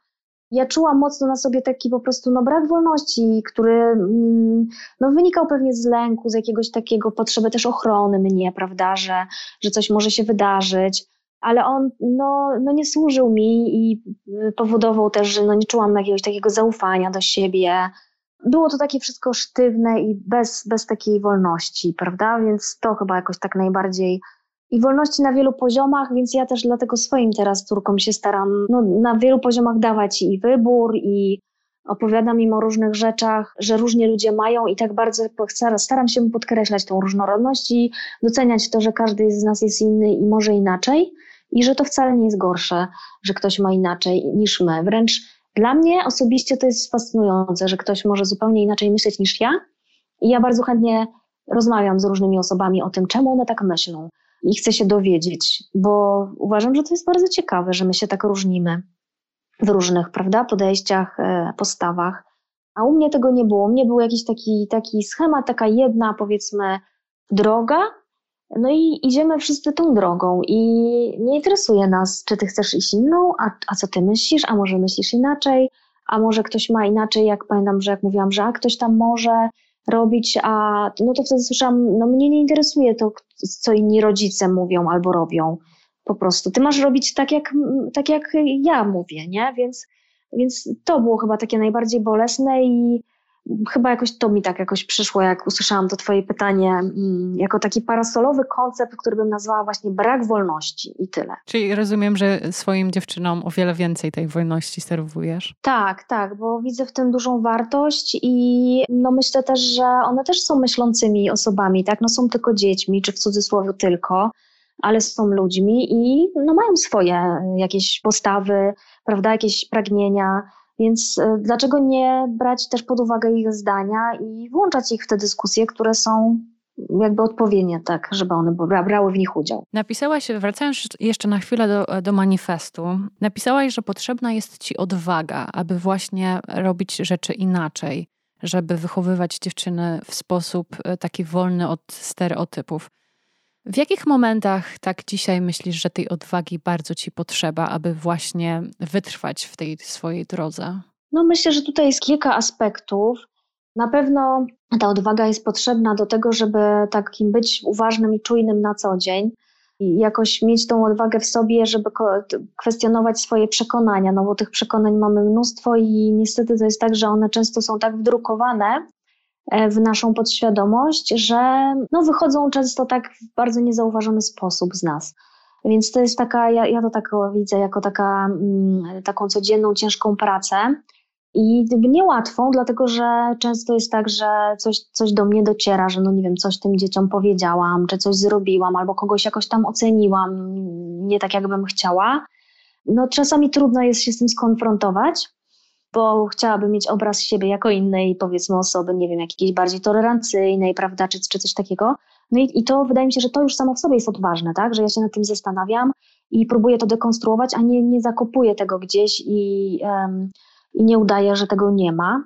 ja czułam mocno na sobie taki po prostu no, brak wolności, który mm, no, wynikał pewnie z lęku, z jakiegoś takiego potrzeby też ochrony mnie, prawda, że, że coś może się wydarzyć. Ale on no, no nie służył mi i powodował też, że no nie czułam jakiegoś takiego zaufania do siebie. Było to takie wszystko sztywne i bez, bez takiej wolności, prawda? Więc to chyba jakoś tak najbardziej i wolności na wielu poziomach, więc ja też dlatego swoim teraz córkom się staram no, na wielu poziomach dawać i wybór, i opowiadam im o różnych rzeczach, że różnie ludzie mają i tak bardzo staram się podkreślać tą różnorodność i doceniać to, że każdy z nas jest inny i może inaczej i że to wcale nie jest gorsze, że ktoś ma inaczej niż my. Wręcz dla mnie osobiście to jest fascynujące, że ktoś może zupełnie inaczej myśleć niż ja i ja bardzo chętnie rozmawiam z różnymi osobami o tym, czemu one tak myślą i chcę się dowiedzieć, bo uważam, że to jest bardzo ciekawe, że my się tak różnimy. w różnych, prawda, podejściach, e, postawach. A u mnie tego nie było. U mnie był jakiś taki, taki schemat, taka jedna, powiedzmy, droga, no i idziemy wszyscy tą drogą i nie interesuje nas, czy ty chcesz iść inną, a, a co ty myślisz, a może myślisz inaczej, a może ktoś ma inaczej, jak pamiętam, że jak mówiłam, że a ktoś tam może robić, a no to wtedy słyszałam, no mnie nie interesuje to, co inni rodzice mówią albo robią. Po prostu ty masz robić tak, jak, tak jak ja mówię, nie? Więc, więc to było chyba takie najbardziej bolesne i chyba jakoś to mi tak jakoś przyszło, jak usłyszałam to twoje pytanie, mm, jako taki parasolowy koncept, który bym nazwała właśnie brak wolności i tyle. Czyli rozumiem, że swoim dziewczynom o wiele więcej tej wolności serwujesz? Tak, tak, bo widzę w tym dużą wartość i no myślę też, że one też są myślącymi osobami, tak? No są tylko dziećmi, czy w cudzysłowie tylko, ale są ludźmi i no mają swoje jakieś postawy, prawda, jakieś pragnienia, więc e, dlaczego nie brać też pod uwagę ich zdania i włączać ich w te dyskusje, które są jakby odpowiednie, tak, żeby one brały w nich udział. Napisałaś, wracając jeszcze na chwilę do, do manifestu, napisałaś, że potrzebna jest ci odwaga, aby właśnie robić rzeczy inaczej, żeby wychowywać dziewczyny w sposób e, taki wolny od stereotypów. W jakich momentach tak dzisiaj myślisz, że tej odwagi bardzo ci potrzeba, aby właśnie wytrwać w tej swojej drodze? No myślę, że tutaj jest kilka aspektów. Na pewno ta odwaga jest potrzebna do tego, żeby takim być uważnym i czujnym na co dzień i jakoś mieć tą odwagę w sobie, żeby kwestionować swoje przekonania, no bo tych przekonań mamy mnóstwo i niestety to jest tak, że one często są tak wdrukowane, w naszą podświadomość, że no, wychodzą często tak w bardzo niezauważony sposób z nas. Więc to jest taka, ja, ja to tak widzę jako taka, mm, taką codzienną, ciężką pracę. I niełatwą, dlatego że często jest tak, że coś, coś do mnie dociera, że no nie wiem, coś tym dzieciom powiedziałam, czy coś zrobiłam, albo kogoś jakoś tam oceniłam, nie tak jakbym chciała. No czasami trudno jest się z tym skonfrontować, bo chciałabym mieć obraz siebie jako innej, powiedzmy, osoby, nie wiem, jakiejś bardziej tolerancyjnej, prawda, czy, czy coś takiego. No i, i to wydaje mi się, że to już samo w sobie jest odważne, tak, że ja się nad tym zastanawiam i próbuję to dekonstruować, a nie, nie zakopuję tego gdzieś i, um, i nie udaję, że tego nie ma.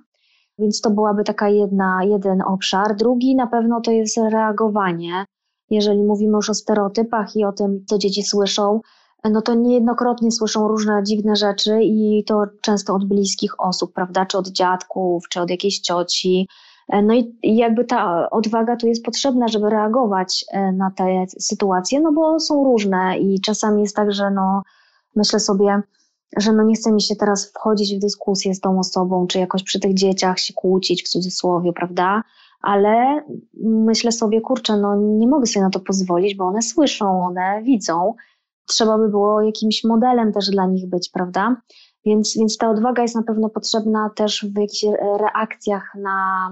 Więc to byłaby taka jedna, jeden obszar. Drugi na pewno to jest reagowanie. Jeżeli mówimy już o stereotypach i o tym, co dzieci słyszą, no to niejednokrotnie słyszą różne dziwne rzeczy i to często od bliskich osób, prawda, czy od dziadków, czy od jakiejś cioci. E, no i jakby ta odwaga tu jest potrzebna, żeby reagować e, na te sytuacje, no bo są różne i czasami jest tak, że no myślę sobie, że no nie chce mi się teraz wchodzić w dyskusję z tą osobą, czy jakoś przy tych dzieciach się kłócić w cudzysłowie, prawda? Ale myślę sobie, kurczę, no nie mogę sobie na to pozwolić, bo one słyszą, one widzą trzeba by było jakimś modelem też dla nich być, prawda? Więc, więc ta odwaga jest na pewno potrzebna też w jakichś reakcjach na,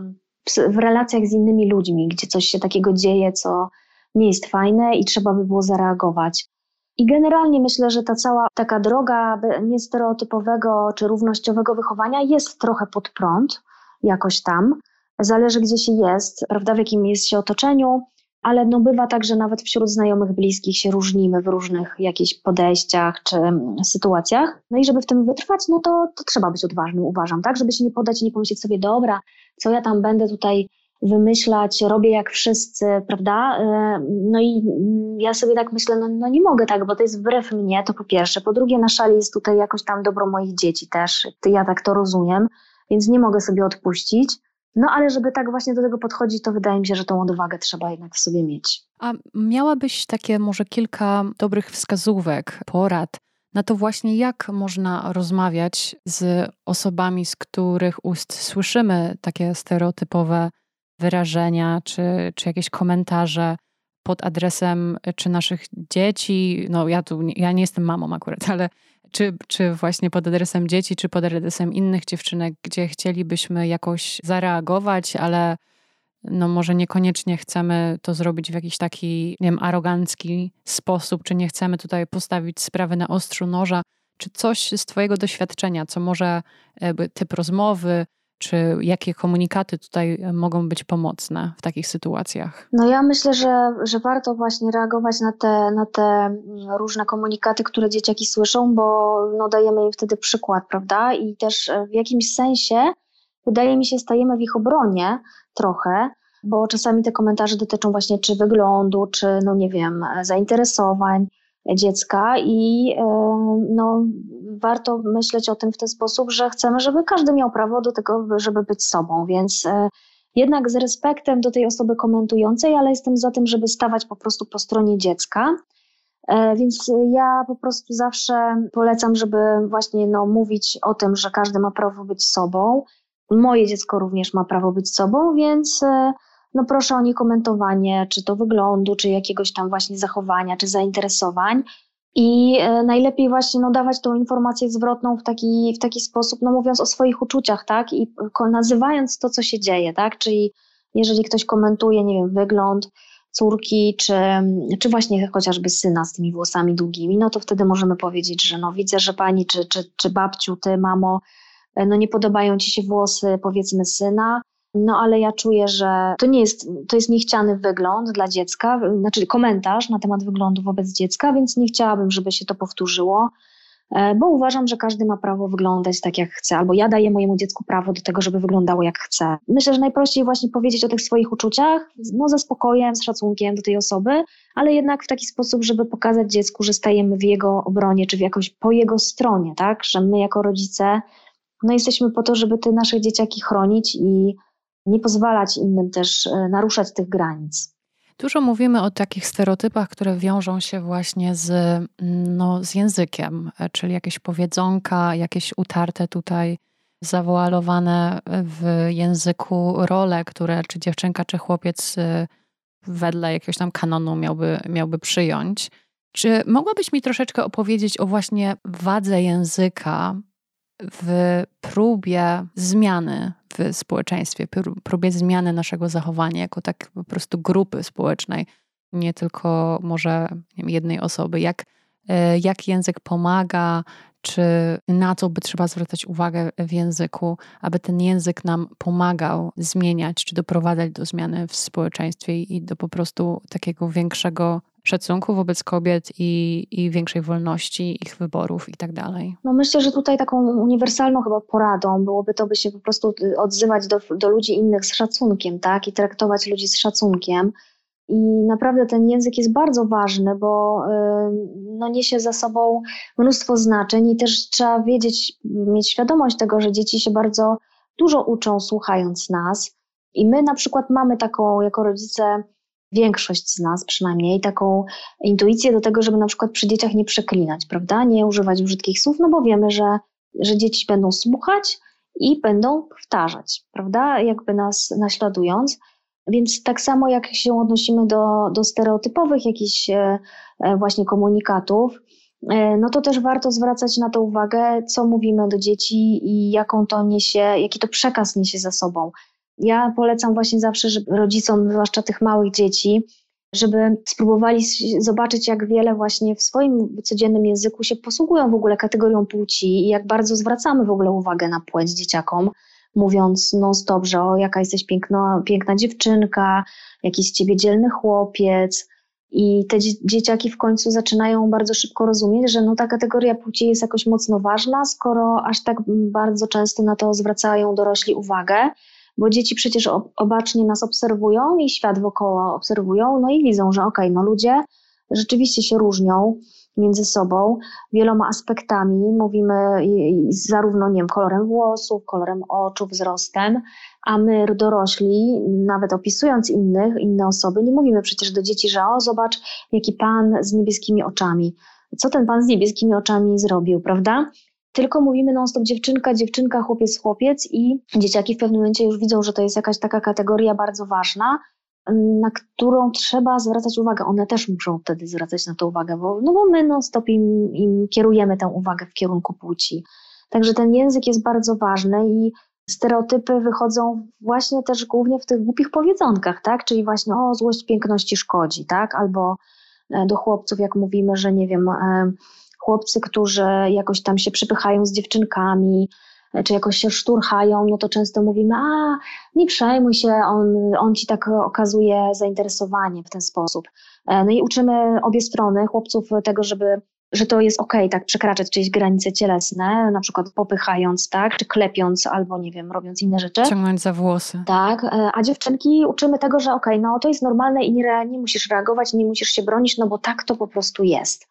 w relacjach z innymi ludźmi, gdzie coś się takiego dzieje, co nie jest fajne i trzeba by było zareagować. I generalnie myślę, że ta cała taka droga niestereotypowego czy równościowego wychowania jest trochę pod prąd, jakoś tam. Zależy, gdzie się jest, prawda, w jakim jest się otoczeniu, ale no bywa tak, że nawet wśród znajomych, bliskich się różnimy w różnych jakichś podejściach czy mm, sytuacjach. No i żeby w tym wytrwać, no to, to trzeba być odważnym, uważam, tak? Żeby się nie podać i nie pomyśleć sobie, dobra, co ja tam będę tutaj wymyślać, robię jak wszyscy, prawda? E, no i mm, ja sobie tak myślę, no, no nie mogę tak, bo to jest wbrew mnie, to po pierwsze. Po drugie, na szali jest tutaj jakoś tam dobro moich dzieci też, ja tak to rozumiem, więc nie mogę sobie odpuścić. No ale żeby tak właśnie do tego podchodzić, to wydaje mi się, że tą odwagę trzeba jednak w sobie mieć. A miałabyś takie może kilka dobrych wskazówek, porad na to właśnie, jak można rozmawiać z osobami, z których ust słyszymy takie stereotypowe wyrażenia czy, czy jakieś komentarze pod adresem czy naszych dzieci. No ja tu, ja nie jestem mamą akurat, ale czy, czy właśnie pod adresem dzieci, czy pod adresem innych dziewczynek, gdzie chcielibyśmy jakoś zareagować, ale no może niekoniecznie chcemy to zrobić w jakiś taki, nie wiem, arogancki sposób, czy nie chcemy tutaj postawić sprawy na ostrzu noża, czy coś z Twojego doświadczenia, co może typ rozmowy, Czy jakie komunikaty tutaj mogą być pomocne w takich sytuacjach? No ja myślę, że, że warto właśnie reagować na te, na te różne komunikaty, które dzieciaki słyszą, bo no dajemy im wtedy przykład, prawda? I też w jakimś sensie, wydaje mi się, stajemy w ich obronie trochę, bo czasami te komentarze dotyczą właśnie czy wyglądu, czy no nie wiem, zainteresowań dziecka i e, no, warto myśleć o tym w ten sposób, że chcemy, żeby każdy miał prawo do tego, żeby być sobą, więc e, jednak z respektem do tej osoby komentującej, ale jestem za tym, żeby stawać po prostu po stronie dziecka. E, więc ja po prostu zawsze polecam, żeby właśnie no, mówić o tym, że każdy ma prawo być sobą. Moje dziecko również ma prawo być sobą, więc no proszę o niekomentowanie, czy to wyglądu, czy jakiegoś tam właśnie zachowania, czy zainteresowań. I e, najlepiej właśnie no, dawać tą informację zwrotną w taki, w taki sposób, no mówiąc o swoich uczuciach, tak, i nazywając to, co się dzieje, tak, czyli jeżeli ktoś komentuje, nie wiem, wygląd córki, czy, czy właśnie chociażby syna z tymi włosami długimi, no to wtedy możemy powiedzieć, że no widzę, że pani, czy, czy, czy babciu, ty, mamo, e, no nie podobają ci się włosy, powiedzmy, syna, no ale ja czuję, że to nie jest, to jest niechciany wygląd dla dziecka, znaczy komentarz na temat wyglądu wobec dziecka, więc nie chciałabym, żeby się to powtórzyło, e, bo uważam, że każdy ma prawo wyglądać tak jak chce, albo ja daję mojemu dziecku prawo do tego, żeby wyglądało jak chce. Myślę, że najprościej właśnie powiedzieć o tych swoich uczuciach, no ze spokojem, z szacunkiem do tej osoby, ale jednak w taki sposób, żeby pokazać dziecku, że stajemy w jego obronie, czy w jakoś po jego stronie, tak, że my jako rodzice, no jesteśmy po to, żeby te nasze dzieciaki chronić i nie pozwalać innym też e, naruszać tych granic. Dużo mówimy o takich stereotypach, które wiążą się właśnie z, mm, no, z językiem, e, czyli jakieś powiedzonka, jakieś utarte tutaj, zawoalowane w języku role, które czy dziewczynka, czy chłopiec e, wedle jakiegoś tam kanonu miałby, miałby przyjąć. Czy mogłabyś mi troszeczkę opowiedzieć o właśnie wadze języka w próbie zmiany w społeczeństwie, próbie zmiany naszego zachowania jako tak po prostu grupy społecznej, nie tylko może wiem, jednej osoby. Jak, e, jak język pomaga, czy na co by trzeba zwracać uwagę w języku, aby ten język nam pomagał zmieniać, czy doprowadzać do zmiany w społeczeństwie i do po prostu takiego większego szacunku wobec kobiet i, i większej wolności ich wyborów i tak dalej? No myślę, że tutaj taką uniwersalną chyba poradą byłoby to, by się po prostu odzywać do, do ludzi innych z szacunkiem, tak? I traktować ludzi z szacunkiem. I naprawdę ten język jest bardzo ważny, bo no, niesie za sobą mnóstwo znaczeń i też trzeba wiedzieć, mieć świadomość tego, że dzieci się bardzo dużo uczą słuchając nas. I my na przykład mamy taką jako rodzice większość z nas przynajmniej, taką intuicję do tego, żeby na przykład przy dzieciach nie przeklinać, prawda? Nie używać brzydkich słów, no bo wiemy, że, że dzieci będą słuchać i będą powtarzać, prawda? Jakby nas naśladując. Więc tak samo jak się odnosimy do, do stereotypowych jakichś e, e, właśnie komunikatów, e, no to też warto zwracać na to uwagę, co mówimy do dzieci i jaką to niesie, jaki to przekaz niesie za sobą. Ja polecam właśnie zawsze żeby rodzicom, zwłaszcza tych małych dzieci, żeby spróbowali zobaczyć, jak wiele właśnie w swoim codziennym języku się posługują w ogóle kategorią płci i jak bardzo zwracamy w ogóle uwagę na płeć dzieciakom, mówiąc non-stop, że o, jaka jesteś piękna, dziewczynka, jakiś z ciebie dzielny chłopiec. I te dzieciaki w końcu zaczynają bardzo szybko rozumieć, że no ta kategoria płci jest jakoś mocno ważna, skoro aż tak bardzo często na to zwracają dorośli uwagę bo dzieci przecież obacznie nas obserwują i świat wokoło obserwują, no i widzą, że okej, okay, no ludzie rzeczywiście się różnią między sobą wieloma aspektami. Mówimy zarówno, nie wiem, kolorem włosów, kolorem oczu, wzrostem, a my dorośli, nawet opisując innych, inne osoby, nie mówimy przecież do dzieci, że o, zobacz, jaki pan z niebieskimi oczami. Co ten pan z niebieskimi oczami zrobił, prawda? Tylko mówimy non-stop dziewczynka, dziewczynka, chłopiec, chłopiec i dzieciaki w pewnym momencie już widzą, że to jest jakaś taka kategoria bardzo ważna, na którą trzeba zwracać uwagę. One też muszą wtedy zwracać na to uwagę, bo, no bo my non-stop im, im kierujemy tę uwagę w kierunku płci. Także ten język jest bardzo ważny i stereotypy wychodzą właśnie też głównie w tych głupich powiedzonkach, tak? Czyli właśnie o, złość piękności szkodzi, tak? Albo e, do chłopców, jak mówimy, że nie wiem, e, chłopcy, którzy jakoś tam się przypychają z dziewczynkami, czy jakoś się szturchają, no to często mówimy, a nie przejmuj się, on, on ci tak okazuje zainteresowanie w ten sposób. E, no i uczymy obie strony, chłopców tego, żeby że to jest ok, tak, przekraczać czyjeś granice cielesne, na przykład popychając, tak, czy klepiąc, albo nie wiem, robiąc inne rzeczy. Ciągnąć za włosy. Tak, e, a dziewczynki uczymy tego, że ok, no to jest normalne i nie, nie musisz reagować, nie musisz się bronić, no bo tak to po prostu jest.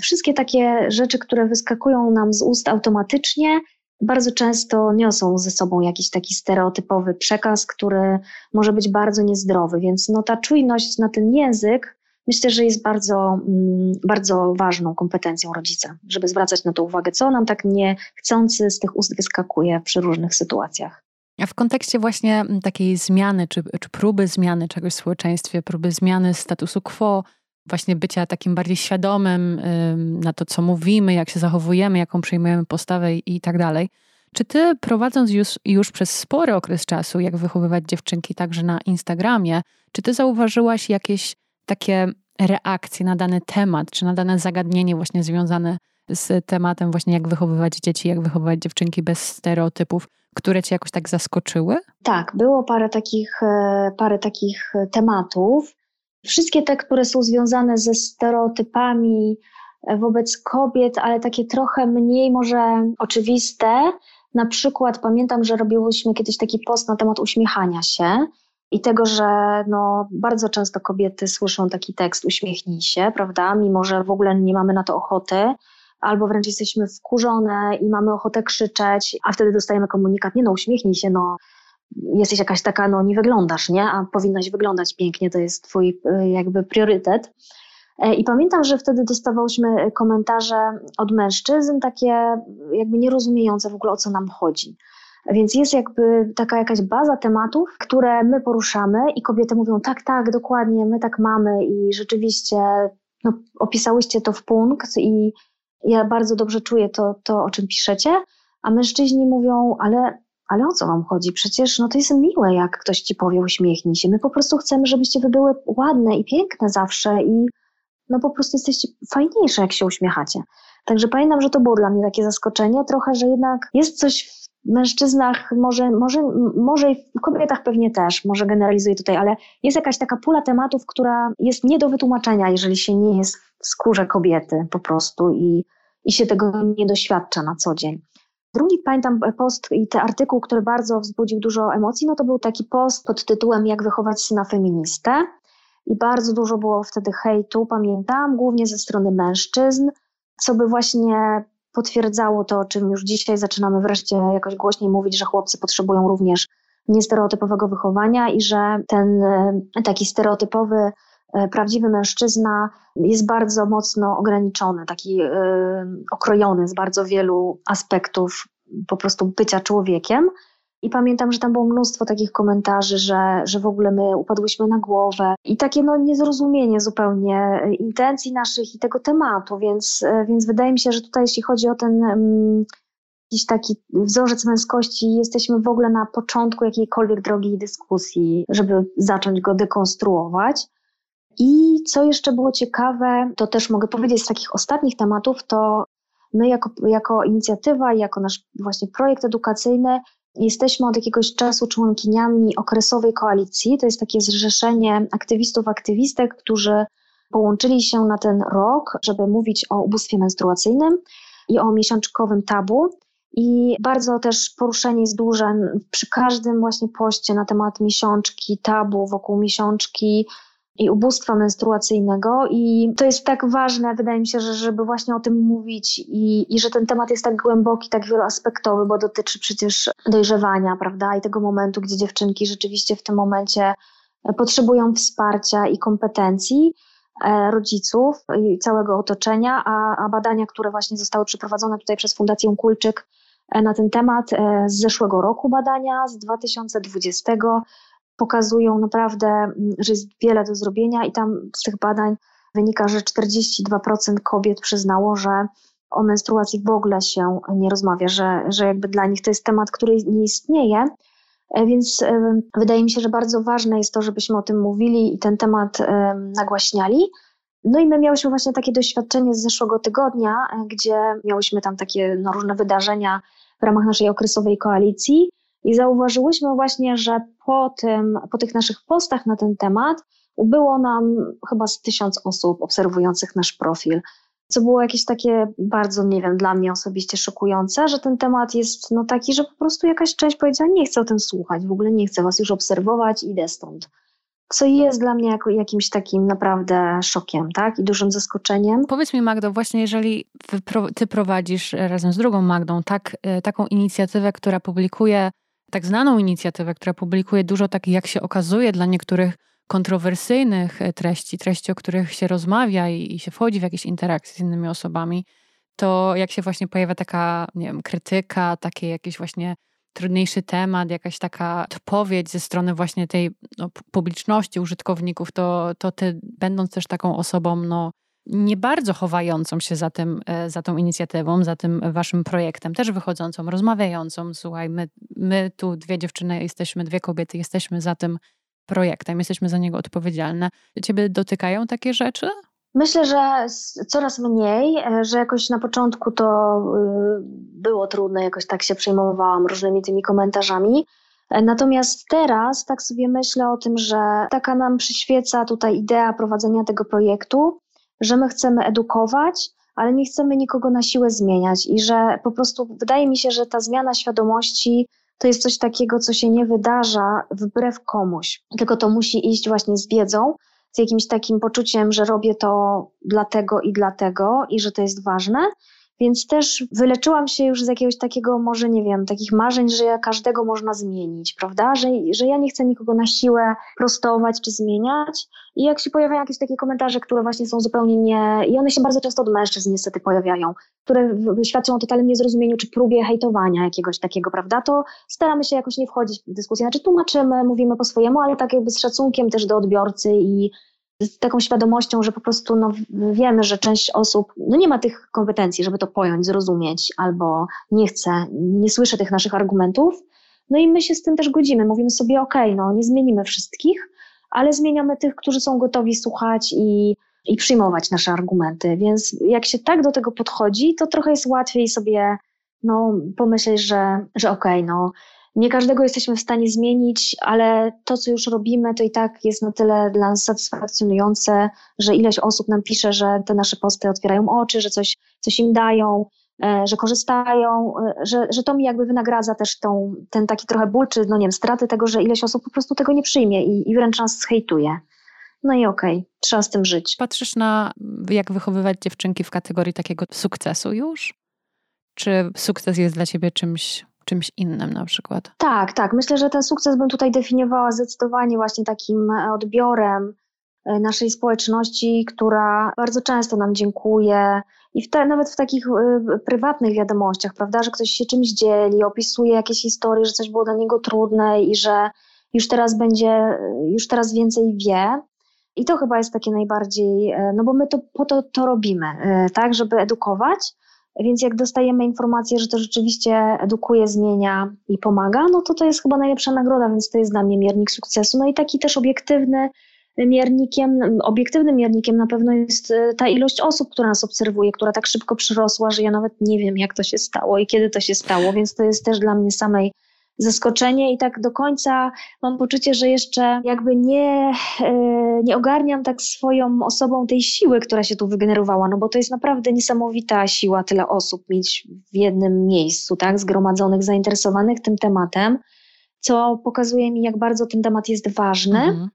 Wszystkie takie rzeczy, które wyskakują nam z ust automatycznie, bardzo często niosą ze sobą jakiś taki stereotypowy przekaz, który może być bardzo niezdrowy, więc no ta czujność na ten język myślę, że jest bardzo, mm, bardzo ważną kompetencją rodzica, żeby zwracać na to uwagę, co nam tak niechcący z tych ust wyskakuje przy różnych sytuacjach. A w kontekście właśnie takiej zmiany, czy, czy próby zmiany czegoś w społeczeństwie, próby zmiany statusu quo, właśnie bycia takim bardziej świadomym na to, co mówimy, jak się zachowujemy, jaką przyjmujemy postawę i tak dalej. Czy ty prowadząc już, już przez spory okres czasu, jak wychowywać dziewczynki także na Instagramie, czy ty zauważyłaś jakieś takie reakcje na dany temat, czy na dane zagadnienie właśnie związane z tematem właśnie jak wychowywać dzieci, jak wychowywać dziewczynki bez stereotypów, które cię jakoś tak zaskoczyły? Tak, było parę takich, e, parę takich tematów. Wszystkie te, które są związane ze stereotypami e, wobec kobiet, ale takie trochę mniej może oczywiste. Na przykład pamiętam, że robiłyśmy kiedyś taki post na temat uśmiechania się i tego, że no, bardzo często kobiety słyszą taki tekst uśmiechnij się, prawda, mimo że w ogóle nie mamy na to ochoty, albo wręcz jesteśmy wkurzone i mamy ochotę krzyczeć, a wtedy dostajemy komunikat, nie no, uśmiechnij się, no, jesteś jakaś taka, no nie wyglądasz, nie? A powinnaś wyglądać pięknie, to jest twój y, jakby priorytet. E, I pamiętam, że wtedy dostawałyśmy komentarze od mężczyzn, takie jakby nierozumiejące w ogóle o co nam chodzi. Więc jest jakby taka jakaś baza tematów, które my poruszamy i kobiety mówią tak, tak, dokładnie, my tak mamy i rzeczywiście no, opisałyście to w punkt i ja bardzo dobrze czuję to, to, o czym piszecie, a mężczyźni mówią, ale ale o co wam chodzi? Przecież no to jest miłe, jak ktoś ci powie uśmiechnij się. My po prostu chcemy, żebyście wy były ładne i piękne zawsze i no po prostu jesteście fajniejsze, jak się uśmiechacie. Także pamiętam, że to było dla mnie takie zaskoczenie trochę, że jednak jest coś w mężczyznach, może, może, może i w kobietach pewnie też, może generalizuję tutaj, ale jest jakaś taka pula tematów, która jest nie do wytłumaczenia, jeżeli się nie jest w skórze kobiety po prostu i, i się tego nie doświadcza na co dzień. Drugi, pamiętam, post i ten artykuł, który bardzo wzbudził dużo emocji, no to był taki post pod tytułem Jak wychować syna feministę. I bardzo dużo było wtedy hejtu, pamiętam, głównie ze strony mężczyzn, co by właśnie potwierdzało to, o czym już dzisiaj zaczynamy wreszcie jakoś głośniej mówić, że chłopcy potrzebują również niestereotypowego wychowania i że ten e, taki stereotypowy prawdziwy mężczyzna jest bardzo mocno ograniczony, taki yy, okrojony z bardzo wielu aspektów po prostu bycia człowiekiem. I pamiętam, że tam było mnóstwo takich komentarzy, że, że w ogóle my upadłyśmy na głowę i takie no niezrozumienie zupełnie intencji naszych i tego tematu, więc, e, więc wydaje mi się, że tutaj jeśli chodzi o ten um, jakiś taki wzorzec męskości, jesteśmy w ogóle na początku jakiejkolwiek drogi dyskusji, żeby zacząć go dekonstruować. I co jeszcze było ciekawe, to też mogę powiedzieć z takich ostatnich tematów, to my jako, jako inicjatywa, jako nasz właśnie projekt edukacyjny jesteśmy od jakiegoś czasu członkiniami okresowej koalicji. To jest takie zrzeszenie aktywistów, aktywistek, którzy połączyli się na ten rok, żeby mówić o ubóstwie menstruacyjnym i o miesiączkowym tabu. I bardzo też poruszenie jest duże przy każdym właśnie poście na temat miesiączki, tabu wokół miesiączki, i ubóstwa menstruacyjnego. I to jest tak ważne, wydaje mi się, że żeby właśnie o tym mówić i, i że ten temat jest tak głęboki, tak wieloaspektowy, bo dotyczy przecież dojrzewania, prawda? I tego momentu, gdzie dziewczynki rzeczywiście w tym momencie potrzebują wsparcia i kompetencji e, rodziców i całego otoczenia, a, a badania, które właśnie zostały przeprowadzone tutaj przez Fundację Kulczyk e, na ten temat e, z zeszłego roku badania, z 2020 pokazują naprawdę, mm, że jest wiele do zrobienia i tam z tych badań wynika, że 42% kobiet przyznało, że o menstruacji w ogóle się nie rozmawia, że, że jakby dla nich to jest temat, który nie istnieje. E, więc wydaje mi się, że bardzo ważne jest to, żebyśmy o tym mówili i ten temat nagłaśniali. No i my miałyśmy właśnie takie doświadczenie z zeszłego tygodnia, e, gdzie miałyśmy tam takie no, różne wydarzenia w ramach naszej okresowej koalicji i zauważyłyśmy właśnie, że po tym, po tych naszych postach na ten temat ubyło nam chyba z tysiąc osób obserwujących nasz profil co było jakieś takie bardzo, nie wiem, dla mnie osobiście szokujące, że ten temat jest no taki, że po prostu jakaś część powiedziała, nie chcę o tym słuchać, w ogóle nie chcę was już obserwować, idę stąd. Co jest dla mnie jako, jakimś takim naprawdę szokiem, tak? I dużym zaskoczeniem. Powiedz mi, Magdo, właśnie jeżeli ty prowadzisz razem z drugą Magdą tak, e, taką inicjatywę, która publikuje, tak znaną inicjatywę, która publikuje dużo takich, jak się okazuje, dla niektórych kontrowersyjnych e, treści, treści, o których się rozmawia i, i się wchodzi w jakieś interakcje z innymi osobami, to jak się właśnie pojawia taka, nie wiem, krytyka, taki jakiś właśnie trudniejszy temat, jakaś taka odpowiedź ze strony właśnie tej no, publiczności, użytkowników, to, to ty, będąc też taką osobą, no, nie bardzo chowającą się za, tym, e, za tą inicjatywą, za tym waszym projektem, też wychodzącą, rozmawiającą. Słuchaj, my, my tu dwie dziewczyny jesteśmy, dwie kobiety jesteśmy za tym projektem, jesteśmy za niego odpowiedzialne. Ciebie dotykają takie rzeczy? Myślę, że coraz mniej, e, że jakoś na początku to y, było trudne, jakoś tak się przejmowałam różnymi tymi komentarzami. E, natomiast teraz tak sobie myślę o tym, że taka nam przyświeca tutaj idea prowadzenia tego projektu, że my chcemy edukować, ale nie chcemy nikogo na siłę zmieniać i że po prostu wydaje mi się, że ta zmiana świadomości to jest coś takiego, co się nie wydarza wbrew komuś, tylko to musi iść właśnie z wiedzą, z jakimś takim poczuciem, że robię to dlatego i dlatego i że to jest ważne. Więc też wyleczyłam się już z jakiegoś takiego, może nie wiem, takich marzeń, że każdego można zmienić, prawda? Że, że ja nie chcę nikogo na siłę prostować czy zmieniać. I jak się pojawiają jakieś takie komentarze, które właśnie są zupełnie nie. I one się bardzo często od mężczyzn niestety pojawiają, które świadczą o totalnym niezrozumieniu czy próbie hejtowania jakiegoś takiego, prawda? To staramy się jakoś nie wchodzić w dyskusję. Znaczy tłumaczymy, mówimy po swojemu, ale tak jakby z szacunkiem też do odbiorcy i z taką świadomością, że po prostu no, wiemy, że część osób no, nie ma tych kompetencji, żeby to pojąć, zrozumieć, albo nie chce, nie słyszy tych naszych argumentów. No i my się z tym też godzimy. Mówimy sobie, ok, no nie zmienimy wszystkich, ale zmieniamy tych, którzy są gotowi słuchać i, i przyjmować nasze argumenty. Więc jak się tak do tego podchodzi, to trochę jest łatwiej sobie no, pomyśleć, że, że okej, no nie każdego jesteśmy w stanie zmienić, ale to, co już robimy, to i tak jest na tyle dla nas satysfakcjonujące, że ileś osób nam pisze, że te nasze posty otwierają oczy, że coś, coś im dają, e, że korzystają, e, że, że to mi jakby wynagradza też tą, ten taki trochę ból, czy no nie wiem, straty tego, że ileś osób po prostu tego nie przyjmie i, i wręcz nas hejtuje. No i okej, okay, trzeba z tym żyć. Patrzysz na jak wychowywać dziewczynki w kategorii takiego sukcesu już? Czy sukces jest dla ciebie czymś czymś innym na przykład. Tak, tak. Myślę, że ten sukces bym tutaj definiowała zdecydowanie właśnie takim e, odbiorem e, naszej społeczności, która bardzo często nam dziękuje i w te, nawet w takich y, prywatnych wiadomościach, prawda, że ktoś się czymś dzieli, opisuje jakieś historie, że coś było dla niego trudne i że już teraz będzie, już teraz więcej wie. I to chyba jest takie najbardziej, no bo my to po to to robimy, tak, żeby edukować, więc jak dostajemy informację, że to rzeczywiście edukuje, zmienia i pomaga, no to to jest chyba najlepsza nagroda, więc to jest dla mnie miernik sukcesu. No i taki też obiektywny miernikiem, obiektywnym miernikiem na pewno jest e, ta ilość osób, która nas obserwuje, która tak szybko przyrosła, że ja nawet nie wiem, jak to się stało i kiedy to się stało, więc to jest też dla mnie samej zaskoczenie i tak do końca mam poczucie, że jeszcze jakby nie, e, nie ogarniam tak swoją osobą tej siły, która się tu wygenerowała, no bo to jest naprawdę niesamowita siła tyle osób mieć w jednym miejscu, tak, zgromadzonych, zainteresowanych tym tematem, co pokazuje mi, jak bardzo ten temat jest ważny. Mhm.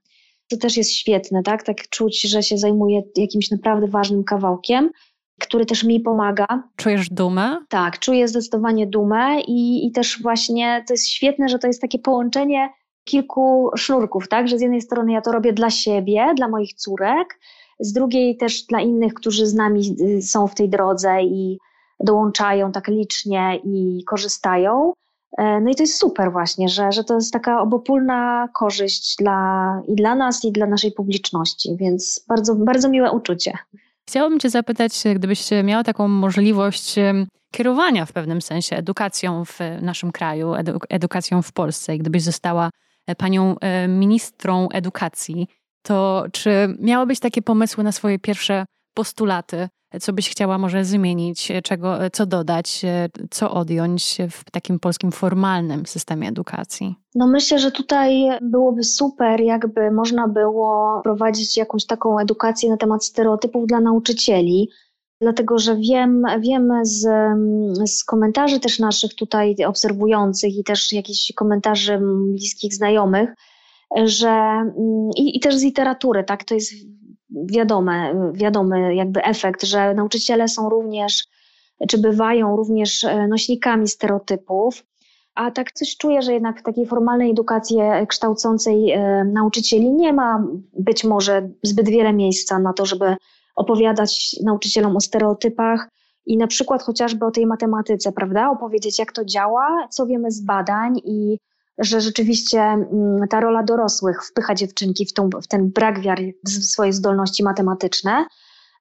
To też jest świetne, tak? Tak czuć, że się zajmuje jakimś naprawdę ważnym kawałkiem który też mi pomaga. Czujesz dumę? Tak, czuję zdecydowanie dumę i, i też właśnie to jest świetne, że to jest takie połączenie kilku sznurków, tak, że z jednej strony ja to robię dla siebie, dla moich córek, z drugiej też dla innych, którzy z nami y, są w tej drodze i dołączają tak licznie i korzystają. E, no i to jest super właśnie, że, że to jest taka obopólna korzyść dla, i dla nas, i dla naszej publiczności, więc bardzo, bardzo miłe uczucie. Chciałabym Cię zapytać, gdybyś miała taką możliwość kierowania w pewnym sensie edukacją w naszym kraju, edukacją w Polsce, i gdybyś została e, panią e, ministrą edukacji, to czy miałabyś takie pomysły na swoje pierwsze postulaty co byś chciała może zmienić, czego, co dodać, co odjąć w takim polskim formalnym systemie edukacji? No myślę, że tutaj byłoby super, jakby można było prowadzić jakąś taką edukację na temat stereotypów dla nauczycieli, dlatego że wiem, wiem z, z komentarzy też naszych tutaj obserwujących i też jakichś komentarzy bliskich znajomych, że mm, i, i też z literatury, tak, to jest wiadome, wiadomy jakby efekt, że nauczyciele są również, czy bywają również e, nośnikami stereotypów, a tak coś czuję, że jednak w takiej formalnej edukacji kształcącej e, nauczycieli nie ma być może zbyt wiele miejsca na to, żeby opowiadać nauczycielom o stereotypach i na przykład chociażby o tej matematyce, prawda? Opowiedzieć, jak to działa, co wiemy z badań i że rzeczywiście mm, ta rola dorosłych wpycha dziewczynki w, tą, w ten brak wiary w swoje zdolności matematyczne.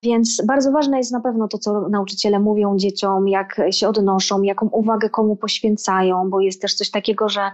Więc bardzo ważne jest na pewno to, co nauczyciele mówią dzieciom, jak się odnoszą, jaką uwagę komu poświęcają, bo jest też coś takiego, że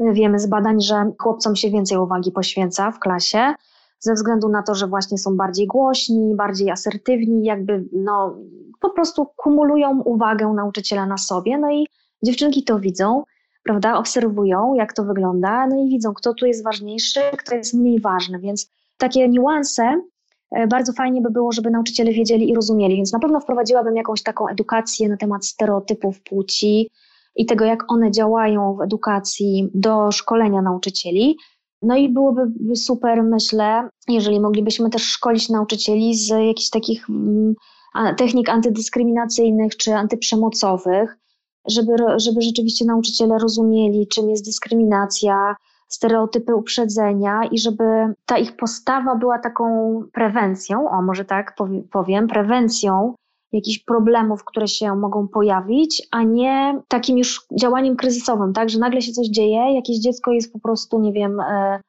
wiemy z badań, że chłopcom się więcej uwagi poświęca w klasie, ze względu na to, że właśnie są bardziej głośni, bardziej asertywni, jakby no, po prostu kumulują uwagę nauczyciela na sobie. No i dziewczynki to widzą, prawda? Obserwują, jak to wygląda, no i widzą, kto tu jest ważniejszy, kto jest mniej ważny. Więc takie niuanse e, bardzo fajnie by było, żeby nauczyciele wiedzieli i rozumieli. Więc na pewno wprowadziłabym jakąś taką edukację na temat stereotypów płci i tego, jak one działają w edukacji do szkolenia nauczycieli. No i byłoby super, myślę, jeżeli moglibyśmy też szkolić nauczycieli z jakichś takich mm, technik antydyskryminacyjnych czy antyprzemocowych, żeby, żeby rzeczywiście nauczyciele rozumieli, czym jest dyskryminacja, stereotypy uprzedzenia i żeby ta ich postawa była taką prewencją, o może tak powiem, prewencją jakichś problemów, które się mogą pojawić, a nie takim już działaniem kryzysowym, tak, że nagle się coś dzieje, jakieś dziecko jest po prostu, nie wiem, e,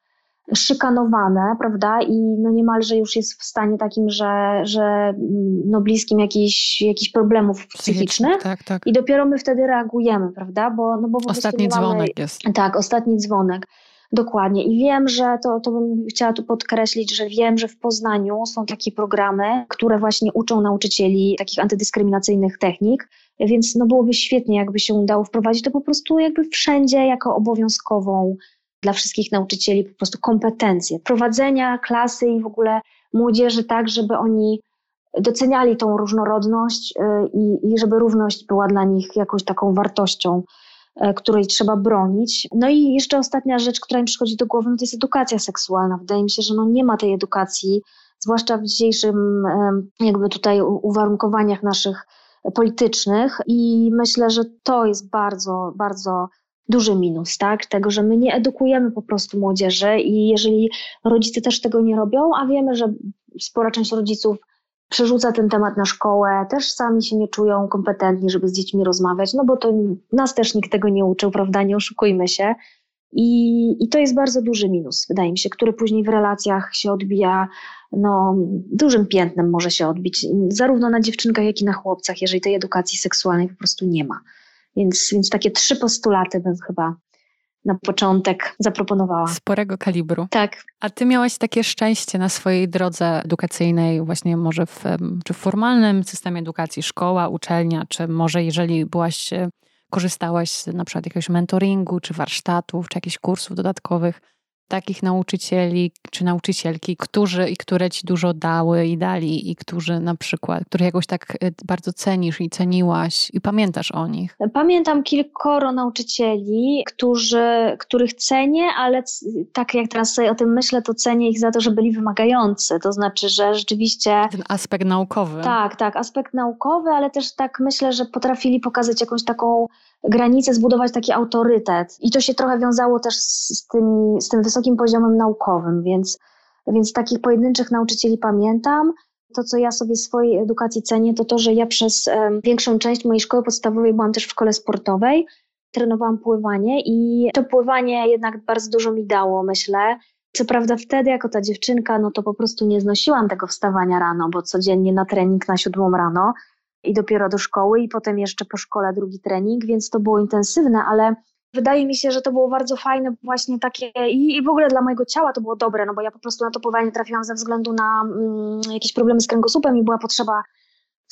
szykanowane, prawda, i no niemalże już jest w stanie takim, że, że mm, no bliskim jakichś, jakichś problemów psychicznych tak, tak. i dopiero my wtedy reagujemy, prawda, bo, no bo Ostatni dzwonek mamy, jest. Tak, ostatni dzwonek. Dokładnie. I wiem, że to, to bym chciała tu podkreślić, że wiem, że w Poznaniu są takie programy, które właśnie uczą nauczycieli takich antydyskryminacyjnych technik, więc no byłoby świetnie, jakby się udało wprowadzić to po prostu jakby wszędzie jako obowiązkową dla wszystkich nauczycieli po prostu kompetencje prowadzenia klasy i w ogóle młodzieży tak, żeby oni doceniali tą różnorodność y, i, i żeby równość była dla nich jakąś taką wartością, y, której trzeba bronić. No i jeszcze ostatnia rzecz, która mi przychodzi do głowy, no to jest edukacja seksualna. Wydaje mi się, że no nie ma tej edukacji, zwłaszcza w dzisiejszym jakby tutaj uwarunkowaniach naszych politycznych i myślę, że to jest bardzo, bardzo duży minus, tak? Tego, że my nie edukujemy po prostu młodzieży i jeżeli rodzice też tego nie robią, a wiemy, że spora część rodziców przerzuca ten temat na szkołę, też sami się nie czują kompetentni, żeby z dziećmi rozmawiać, no bo to nas też nikt tego nie uczył, prawda? Nie oszukujmy się. I, I to jest bardzo duży minus, wydaje mi się, który później w relacjach się odbija, no, dużym piętnem może się odbić, zarówno na dziewczynkach, jak i na chłopcach, jeżeli tej edukacji seksualnej po prostu nie ma. Więc, więc takie trzy postulaty bym chyba na początek zaproponowała. Sporego kalibru. Tak. A ty miałaś takie szczęście na swojej drodze edukacyjnej, właśnie może w, czy w formalnym systemie edukacji, szkoła, uczelnia, czy może jeżeli byłaś, e, korzystałaś z na przykład jakiegoś mentoringu, czy warsztatów, czy jakichś kursów dodatkowych, takich nauczycieli czy nauczycielki, którzy i które ci dużo dały i dali, i którzy na przykład, których jakoś tak y, bardzo cenisz i ceniłaś i pamiętasz o nich? Pamiętam kilkoro nauczycieli, którzy, których cenię, ale tak jak teraz sobie o tym myślę, to cenię ich za to, że byli wymagający. To znaczy, że rzeczywiście. Ten aspekt naukowy. Tak, tak, aspekt naukowy, ale też tak myślę, że potrafili pokazać jakąś taką granice, zbudować taki autorytet. I to się trochę wiązało też z, tymi, z tym wysokim poziomem naukowym, więc, więc takich pojedynczych nauczycieli pamiętam. To, co ja sobie swojej edukacji cenię, to to, że ja przez większą część mojej szkoły podstawowej byłam też w szkole sportowej, trenowałam pływanie i to pływanie jednak bardzo dużo mi dało, myślę. Co prawda wtedy, jako ta dziewczynka, no to po prostu nie znosiłam tego wstawania rano, bo codziennie na trening na siódmą rano, i dopiero do szkoły i potem jeszcze po szkole drugi trening, więc to było intensywne, ale wydaje mi się, że to było bardzo fajne właśnie takie i, i w ogóle dla mojego ciała to było dobre, no bo ja po prostu na to pływanie trafiłam ze względu na mm, jakieś problemy z kręgosłupem i była potrzeba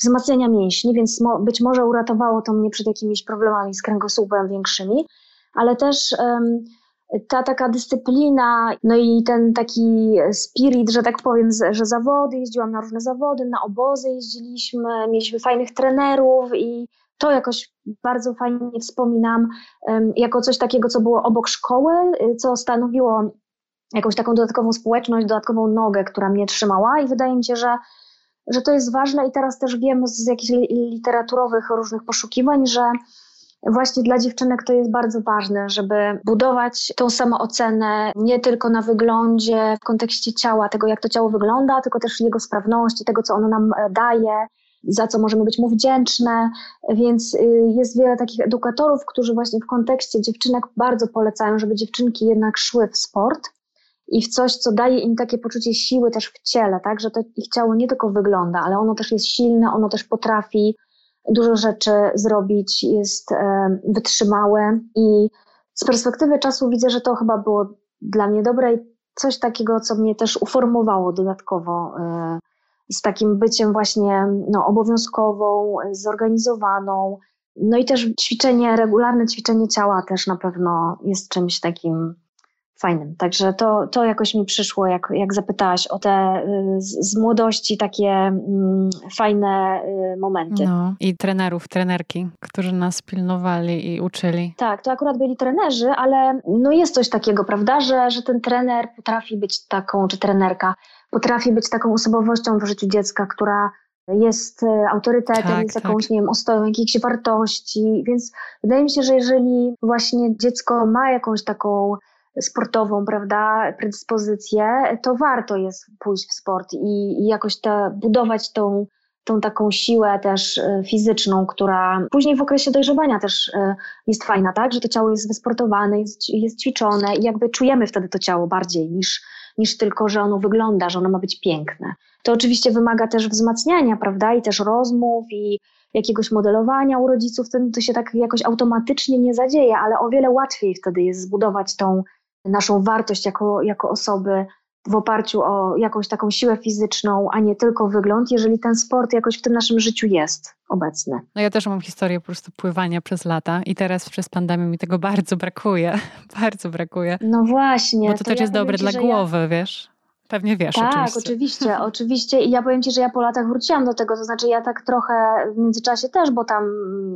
wzmacniania mięśni, więc mo, być może uratowało to mnie przed jakimiś problemami z kręgosłupem większymi, ale też ta taka dyscyplina, no i ten taki spirit, że tak powiem, że zawody, jeździłam na różne zawody, na obozy jeździliśmy, mieliśmy fajnych trenerów i to jakoś bardzo fajnie wspominam jako coś takiego, co było obok szkoły, co stanowiło jakąś taką dodatkową społeczność, dodatkową nogę, która mnie trzymała i wydaje mi się, że, że to jest ważne i teraz też wiem z jakichś literaturowych różnych poszukiwań, że właśnie dla dziewczynek to jest bardzo ważne, żeby budować tą samoocenę nie tylko na wyglądzie, w kontekście ciała, tego jak to ciało wygląda, tylko też jego sprawności, tego co ono nam e, daje, za co możemy być mu wdzięczne, więc y, jest wiele takich edukatorów, którzy właśnie w kontekście dziewczynek bardzo polecają, żeby dziewczynki jednak szły w sport i w coś, co daje im takie poczucie siły też w ciele, tak, że to ich ciało nie tylko wygląda, ale ono też jest silne, ono też potrafi dużo rzeczy zrobić, jest e, wytrzymałe i z perspektywy czasu widzę, że to chyba było dla mnie dobre i coś takiego, co mnie też uformowało dodatkowo e, z takim byciem właśnie no, obowiązkową, zorganizowaną. No i też ćwiczenie, regularne ćwiczenie ciała też na pewno jest czymś takim fajnym. Także to, to jakoś mi przyszło, jak, jak zapytałaś o te y, z, z młodości takie mm, fajne y, momenty. No, i trenerów, trenerki, którzy nas pilnowali i uczyli. Tak, to akurat byli trenerzy, ale no jest coś takiego, prawda, że, że ten trener potrafi być taką, czy trenerka, potrafi być taką osobowością w życiu dziecka, która jest y, autorytetem, tak, jest jakąś, tak. nie wiem, ostoją jakichś wartości, więc wydaje mi się, że jeżeli właśnie dziecko ma jakąś taką sportową, prawda, predyspozycję, to warto jest pójść w sport i, i jakoś te, budować tą, tą taką siłę też e, fizyczną, która później w okresie dojrzewania też e, jest fajna, tak, że to ciało jest wysportowane, jest, jest ćwiczone i jakby czujemy wtedy to ciało bardziej niż, niż tylko, że ono wygląda, że ono ma być piękne. To oczywiście wymaga też wzmacniania, prawda, i też rozmów i jakiegoś modelowania u rodziców, to się tak jakoś automatycznie nie zadzieje, ale o wiele łatwiej wtedy jest zbudować tą naszą wartość jako, jako osoby w oparciu o jakąś taką siłę fizyczną, a nie tylko wygląd, jeżeli ten sport jakoś w tym naszym życiu jest obecny. No ja też mam historię po prostu pływania przez lata i teraz przez pandemię mi tego bardzo brakuje. bardzo brakuje. No właśnie. Bo to, to też ja jest dobre ci, dla głowy, ja... wiesz? Pewnie wiesz. Tak, oczywiście. oczywiście, oczywiście. I ja powiem Ci, że ja po latach wróciłam do tego, to znaczy ja tak trochę w międzyczasie też, bo tam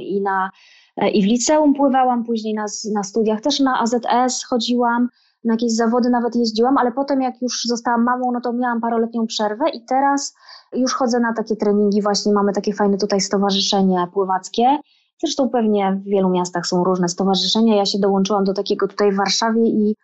i na E, I w liceum pływałam, później na, na studiach też na AZS chodziłam, na jakieś zawody nawet jeździłam, ale potem jak już zostałam mamą, no to miałam paroletnią przerwę i teraz już chodzę na takie treningi, właśnie mamy takie fajne tutaj stowarzyszenie pływackie. Zresztą pewnie w wielu miastach są różne stowarzyszenia. Ja się dołączyłam do takiego tutaj w Warszawie i,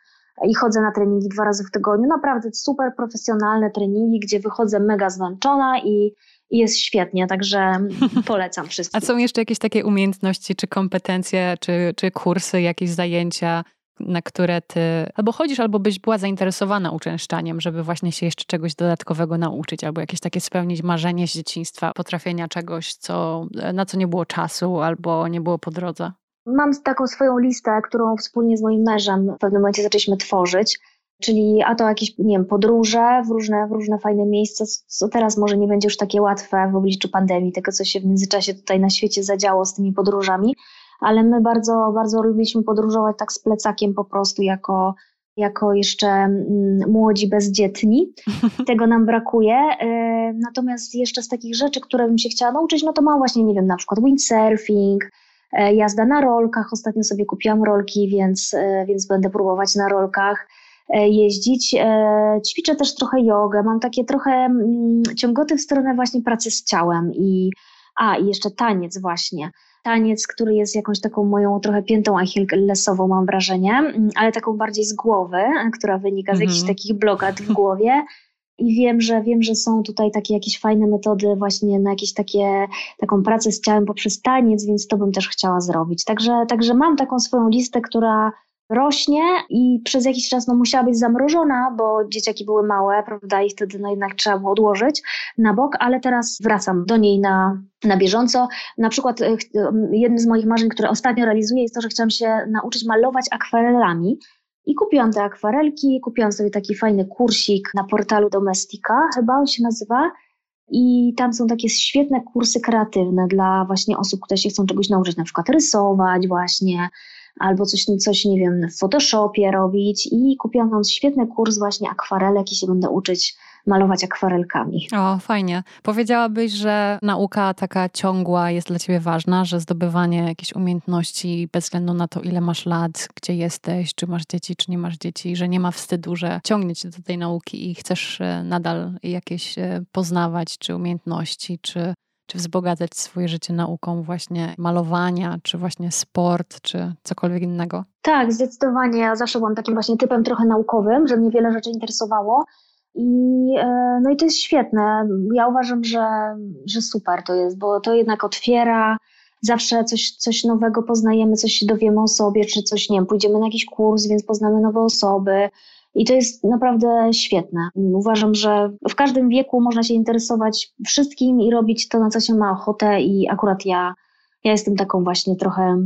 i chodzę na treningi dwa razy w tygodniu. Naprawdę super profesjonalne treningi, gdzie wychodzę mega zmęczona i i jest świetnie, także polecam wszystkim. A są jeszcze jakieś takie umiejętności, czy kompetencje, czy, czy kursy, jakieś zajęcia, na które ty albo chodzisz, albo byś była zainteresowana uczęszczaniem, żeby właśnie się jeszcze czegoś dodatkowego nauczyć, albo jakieś takie spełnić marzenie z dzieciństwa, potrafienia czegoś, co, na co nie było czasu, albo nie było po drodze? Mam taką swoją listę, którą wspólnie z moim mężem w pewnym momencie zaczęliśmy tworzyć czyli a to jakieś, nie wiem, podróże w różne, w różne fajne miejsca, co teraz może nie będzie już takie łatwe w obliczu pandemii, tego co się w międzyczasie tutaj na świecie zadziało z tymi podróżami, ale my bardzo, bardzo lubiliśmy podróżować tak z plecakiem po prostu jako, jako jeszcze mm, młodzi bezdzietni. Tego nam brakuje. E, natomiast jeszcze z takich rzeczy, które bym się chciała nauczyć, no to mam właśnie, nie wiem, na przykład windsurfing, e, jazda na rolkach. Ostatnio sobie kupiłam rolki, więc, e, więc będę próbować na rolkach. Jeździć. Ćwiczę też trochę jogę, mam takie trochę mm, ciągoty w stronę właśnie pracy z ciałem i a, i jeszcze taniec właśnie. Taniec, który jest jakąś taką moją trochę piętą achillesową, mam wrażenie, mm, ale taką bardziej z głowy, która wynika z jakichś mhm. takich blokad w głowie. I wiem, że wiem, że są tutaj takie jakieś fajne metody właśnie na jakieś takie, taką pracę z ciałem poprzez taniec, więc to bym też chciała zrobić. Także, także mam taką swoją listę, która rośnie i przez jakiś czas no, musiała być zamrożona, bo dzieciaki były małe, prawda, i wtedy no, jednak trzeba było odłożyć na bok, ale teraz wracam do niej na, na bieżąco. Na przykład e, jednym z moich marzeń, które ostatnio realizuję jest to, że chciałam się nauczyć malować akwarelami. I kupiłam te akwarelki, kupiłam sobie taki fajny kursik na portalu Domestika, chyba on się nazywa. I tam są takie świetne kursy kreatywne dla właśnie osób, które się chcą czegoś nauczyć, na przykład rysować właśnie, albo coś, coś nie wiem, w Photoshopie robić. I kupiłam tam świetny kurs właśnie akwarelek i się będę uczyć malować akwarelkami. O, fajnie. Powiedziałabyś, że nauka taka ciągła jest dla ciebie ważna, że zdobywanie jakichś umiejętności bez względu na to, ile masz lat, gdzie jesteś, czy masz dzieci, czy nie masz dzieci, że nie ma wstydu, że ciągnie cię do tej nauki i chcesz e, nadal jakieś e, poznawać, czy umiejętności, czy czy wzbogacać swoje życie nauką właśnie malowania, czy właśnie sport, czy cokolwiek innego? Tak, zdecydowanie. Ja zawsze byłam takim właśnie typem trochę naukowym, że mnie wiele rzeczy interesowało. I, e, no i to jest świetne. Ja uważam, że, że super to jest, bo to jednak otwiera, zawsze coś, coś nowego poznajemy, coś się dowiemy o sobie, czy coś, nie wiem, pójdziemy na jakiś kurs, więc poznamy nowe osoby. I to jest naprawdę świetne. Uważam, że w każdym wieku można się interesować wszystkim i robić to, na co się ma ochotę, i akurat ja, ja jestem taką właśnie trochę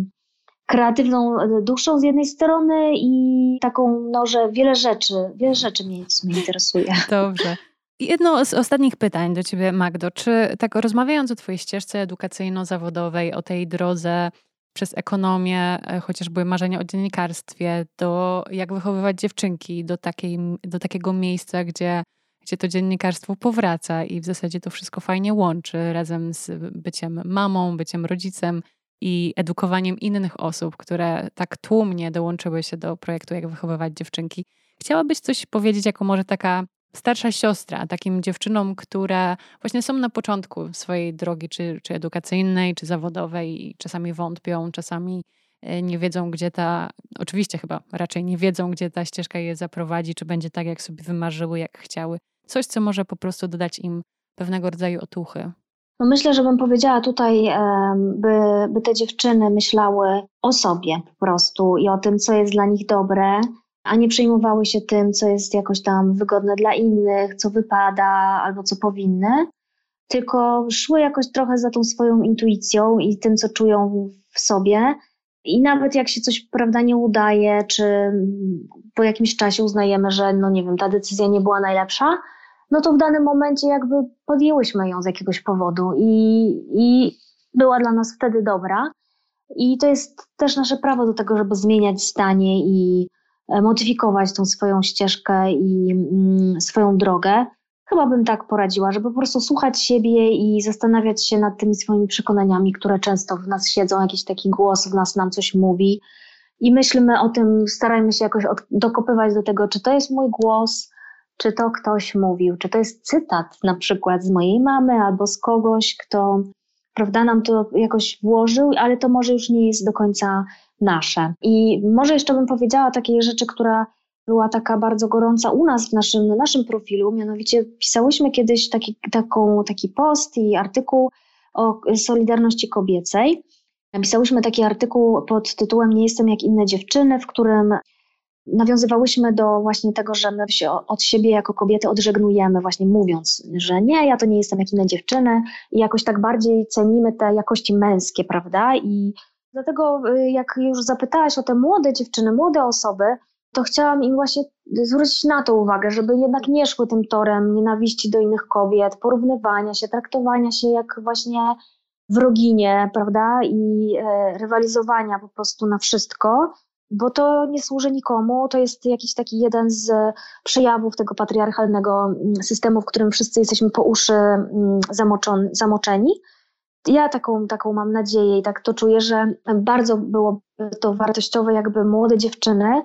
kreatywną duszą z jednej strony i taką, no, że wiele rzeczy, wiele rzeczy mnie w sumie interesuje. Dobrze. Jedno z ostatnich pytań do Ciebie, Magdo. Czy tak rozmawiając o Twojej ścieżce edukacyjno-zawodowej, o tej drodze przez ekonomię, e, chociażby marzenia o dziennikarstwie, do jak wychowywać dziewczynki do, takiej, do takiego miejsca, gdzie, gdzie to dziennikarstwo powraca i w zasadzie to wszystko fajnie łączy razem z byciem mamą, byciem rodzicem, i edukowaniem innych osób, które tak tłumnie dołączyły się do projektu Jak wychowywać dziewczynki. Chciałabyś coś powiedzieć jako może taka starsza siostra, takim dziewczynom, które właśnie są na początku swojej drogi, czy, czy edukacyjnej, czy zawodowej i czasami wątpią, czasami e, nie wiedzą, gdzie ta, oczywiście chyba raczej nie wiedzą, gdzie ta ścieżka je zaprowadzi, czy będzie tak, jak sobie wymarzyły, jak chciały. Coś, co może po prostu dodać im pewnego rodzaju otuchy. No myślę, że bym powiedziała tutaj, by, by te dziewczyny myślały o sobie po prostu i o tym, co jest dla nich dobre, a nie przejmowały się tym, co jest jakoś tam wygodne dla innych, co wypada albo co powinny, tylko szły jakoś trochę za tą swoją intuicją i tym, co czują w sobie. I nawet jak się coś, prawda, nie udaje, czy po jakimś czasie uznajemy, że, no nie wiem, ta decyzja nie była najlepsza, no to w danym momencie jakby podjęłyśmy ją z jakiegoś powodu i, i była dla nas wtedy dobra. I to jest też nasze prawo do tego, żeby zmieniać zdanie i modyfikować tą swoją ścieżkę i mm, swoją drogę. Chyba bym tak poradziła, żeby po prostu słuchać siebie i zastanawiać się nad tymi swoimi przekonaniami, które często w nas siedzą, jakiś taki głos w nas nam coś mówi. I myślmy o tym, starajmy się jakoś dokopywać do tego, czy to jest mój głos, czy to ktoś mówił, czy to jest cytat na przykład z mojej mamy albo z kogoś, kto prawda, nam to jakoś włożył, ale to może już nie jest do końca nasze. I może jeszcze bym powiedziała takiej rzeczy, która była taka bardzo gorąca u nas w naszym, naszym profilu, mianowicie pisałyśmy kiedyś taki, taką, taki post i artykuł o Solidarności Kobiecej. Napisałyśmy taki artykuł pod tytułem Nie jestem jak inne dziewczyny, w którym nawiązywałyśmy do właśnie tego, że my się od siebie jako kobiety odżegnujemy, właśnie mówiąc, że nie, ja to nie jestem jak inne dziewczyny i jakoś tak bardziej cenimy te jakości męskie, prawda? I dlatego y, jak już zapytałaś o te młode dziewczyny, młode osoby, to chciałam im właśnie zwrócić na to uwagę, żeby jednak nie szły tym torem nienawiści do innych kobiet, porównywania się, traktowania się jak właśnie wroginie, prawda? I e, rywalizowania po prostu na wszystko, bo to nie służy nikomu. To jest jakiś taki jeden z przejawów tego patriarchalnego mm, systemu, w którym wszyscy jesteśmy po uszy mm, zamoczeni. Ja taką, taką mam nadzieję i tak to czuję, że bardzo było to wartościowe, jakby młode dziewczyny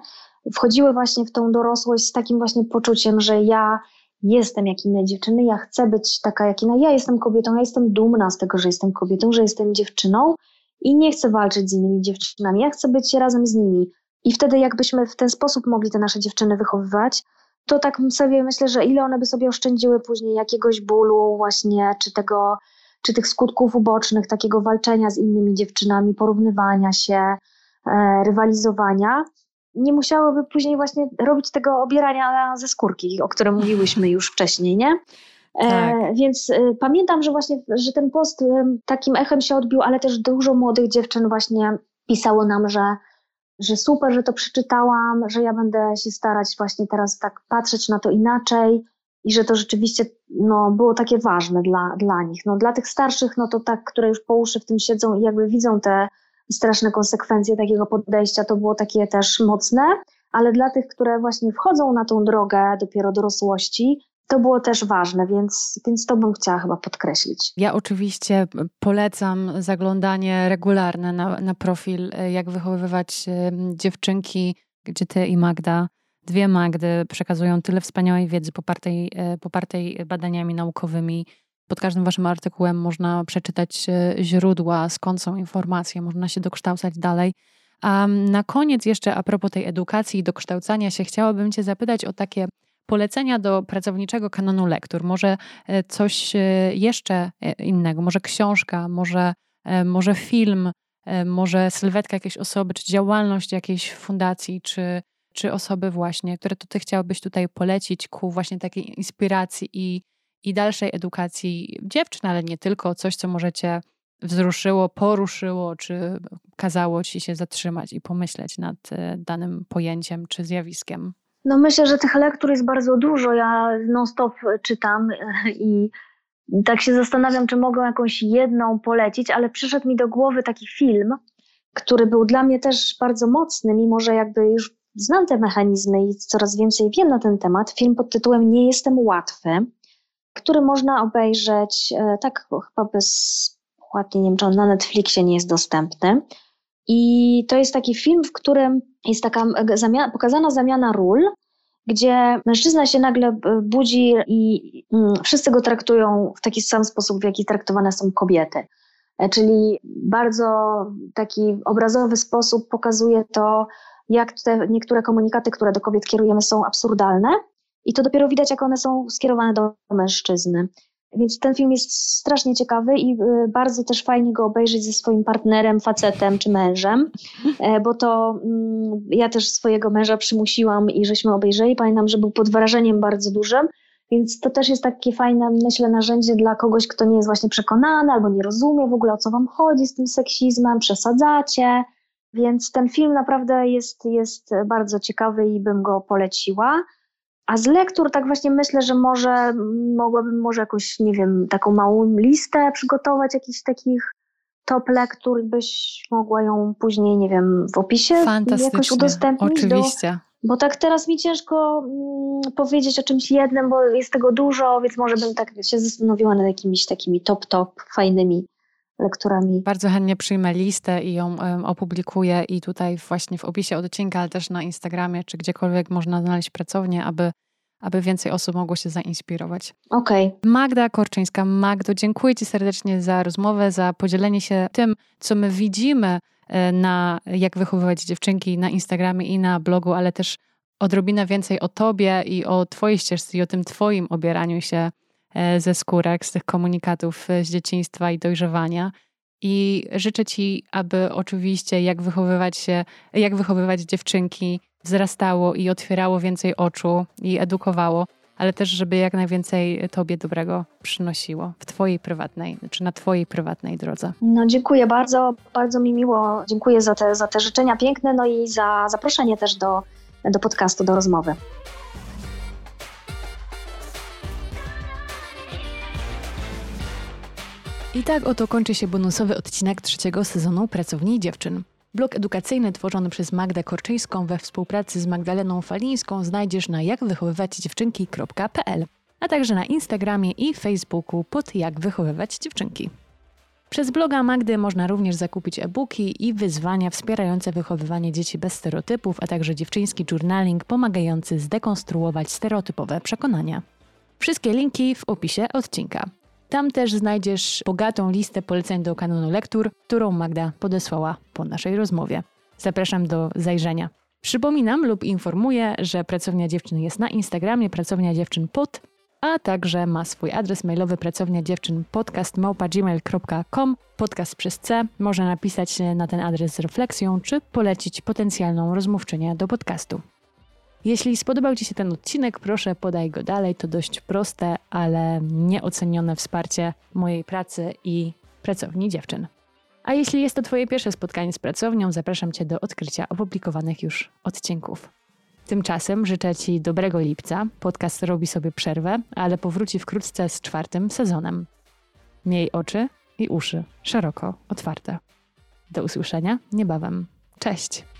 wchodziły właśnie w tą dorosłość z takim właśnie poczuciem, że ja jestem jak inne dziewczyny, ja chcę być taka jak inna, ja jestem kobietą, ja jestem dumna z tego, że jestem kobietą, że jestem dziewczyną i nie chcę walczyć z innymi dziewczynami, ja chcę być razem z nimi. I wtedy jakbyśmy w ten sposób mogli te nasze dziewczyny wychowywać, to tak sobie myślę, że ile one by sobie oszczędziły później jakiegoś bólu właśnie, czy tego, czy tych skutków ubocznych, takiego walczenia z innymi dziewczynami, porównywania się, e, rywalizowania. Nie musiałyby później właśnie robić tego obierania ze skórki, o którym mówiłyśmy już wcześniej, nie? E, tak. więc e, pamiętam, że właśnie, że ten post e, takim echem się odbił, ale też dużo młodych dziewczyn właśnie pisało nam, że, że super, że to przeczytałam, że ja będę się starać właśnie teraz tak patrzeć na to inaczej i że to rzeczywiście no, było takie ważne dla, dla nich. No, dla tych starszych, no to tak, które już po uszy w tym siedzą i jakby widzą te straszne konsekwencje takiego podejścia, to było takie też mocne, ale dla tych, które właśnie wchodzą na tą drogę dopiero dorosłości, to było też ważne, więc, więc to bym chciała chyba podkreślić. Ja oczywiście polecam zaglądanie regularne na, na profil, jak wychowywać dziewczynki, gdzie ty i Magda, dwie Magdy przekazują tyle wspaniałej wiedzy popartej, e, popartej badaniami naukowymi. Pod każdym waszym artykułem można przeczytać źródła, skąd są informacje, można się dokształcać dalej. A na koniec jeszcze a propos tej edukacji i dokształcania się, chciałabym cię zapytać o takie polecenia do pracowniczego kanonu lektur. Może e, coś e, jeszcze e, innego, może książka, może, może film, może sylwetka jakiejś osoby, czy działalność jakiejś fundacji, czy, czy osoby właśnie, które to ty chciałabyś tutaj polecić ku właśnie takiej inspiracji i, i dalszej edukacji dziewczyn, ale nie tylko, coś, co możecie wzruszyło, poruszyło, czy kazało ci się zatrzymać i pomyśleć nad danym pojęciem czy zjawiskiem? No myślę, że tych lektur jest bardzo dużo. Ja non-stop czytam i tak się zastanawiam, czy mogę jakąś jedną polecić, ale przyszedł mi do głowy taki film, który był dla mnie też bardzo mocny, mimo że jakby już znam te mechanizmy i coraz więcej wiem na ten temat. Film pod tytułem Nie jestem łatwy, który można obejrzeć e, tak chyba bezpłatnie, nie wiem czy on na Netflixie nie jest dostępny. I to jest taki film, w którym jest taka zamiana, pokazana zamiana ról, gdzie mężczyzna się nagle budzi i mm, wszyscy go traktują w taki sam sposób, w jaki traktowane są kobiety. E, czyli bardzo taki obrazowy sposób pokazuje to, jak te niektóre komunikaty, które do kobiet kierujemy, są absurdalne. I to dopiero widać, jak one są skierowane do mężczyzny. Więc ten film jest strasznie ciekawy i y, bardzo też fajnie go obejrzeć ze swoim partnerem, facetem czy mężem, e, bo to mm, ja też swojego męża przymusiłam i żeśmy obejrzeli. Pamiętam, że był pod wrażeniem bardzo dużym, więc to też jest takie fajne, myślę, narzędzie dla kogoś, kto nie jest właśnie przekonany albo nie rozumie w ogóle o co wam chodzi z tym seksizmem, przesadzacie. Więc ten film naprawdę jest, jest bardzo ciekawy i bym go poleciła. A z lektur tak właśnie myślę, że może mogłabym może jakąś, nie wiem, taką małą listę przygotować jakichś takich top lektur, byś mogła ją później, nie wiem, w opisie jakoś udostępnić. Oczywiście. Do, bo tak teraz mi ciężko mm, powiedzieć o czymś jednym, bo jest tego dużo, więc może bym tak się zastanowiła nad jakimiś takimi top, top, fajnymi lekturami. Bardzo chętnie przyjmę listę i ją opublikuję i tutaj właśnie w opisie odcinka, ale też na Instagramie, czy gdziekolwiek można znaleźć pracownię, aby, aby więcej osób mogło się zainspirować. Okej. Okay. Magda Korczyńska. Magdo, dziękuję Ci serdecznie za rozmowę, za podzielenie się tym, co my widzimy e, na jak wychowywać dziewczynki na Instagramie i na blogu, ale też odrobinę więcej o Tobie i o Twojej ścieżce i o tym Twoim obieraniu się ze skórek, z tych komunikatów e, z dzieciństwa i dojrzewania. I życzę Ci, aby oczywiście jak wychowywać się, jak wychowywać dziewczynki wzrastało i otwierało więcej oczu i edukowało, ale też, żeby jak najwięcej Tobie dobrego przynosiło w Twojej prywatnej, czy na Twojej prywatnej drodze. No dziękuję bardzo, bardzo mi miło. Dziękuję za te, za te życzenia piękne, no i za zaproszenie też do, do podcastu, do rozmowy. I tak oto kończy się bonusowy odcinek trzeciego sezonu Pracowni Dziewczyn. Blog edukacyjny tworzony przez Magdę Korczyńską we współpracy z Magdaleną Falińską znajdziesz na jakwychowywaćdziewczynki.pl, a także na Instagramie i Facebooku pod Jak wychowywać dziewczynki. Przez bloga Magdy można również zakupić e-booki i wyzwania wspierające wychowywanie dzieci bez stereotypów, a także dziewczyński journaling pomagający zdekonstruować stereotypowe przekonania. Wszystkie linki w opisie odcinka. Tam też znajdziesz bogatą listę poleceń do kanonu lektur, którą Magda podesłała po naszej rozmowie. Zapraszam do zajrzenia. Przypominam lub informuję, że Pracownia Dziewczyn jest na Instagramie Pracownia Dziewczyn pod, a także ma swój adres mailowy pracownia dziewczyn podcast.gmail.com podcast przez C. Można napisać na ten adres z refleksją, czy polecić potencjalną rozmówczynię do podcastu. Jeśli spodobał Ci się ten odcinek, proszę podaj go dalej. To dość proste, ale nieocenione wsparcie mojej pracy i pracowni dziewczyn. A jeśli jest to Twoje pierwsze spotkanie z pracownią, zapraszam Cię do odkrycia opublikowanych już odcinków. Tymczasem życzę Ci dobrego lipca. Podcast robi sobie przerwę, ale powróci wkrótce z czwartym sezonem. Miej oczy i uszy szeroko otwarte. Do usłyszenia niebawem. Cześć!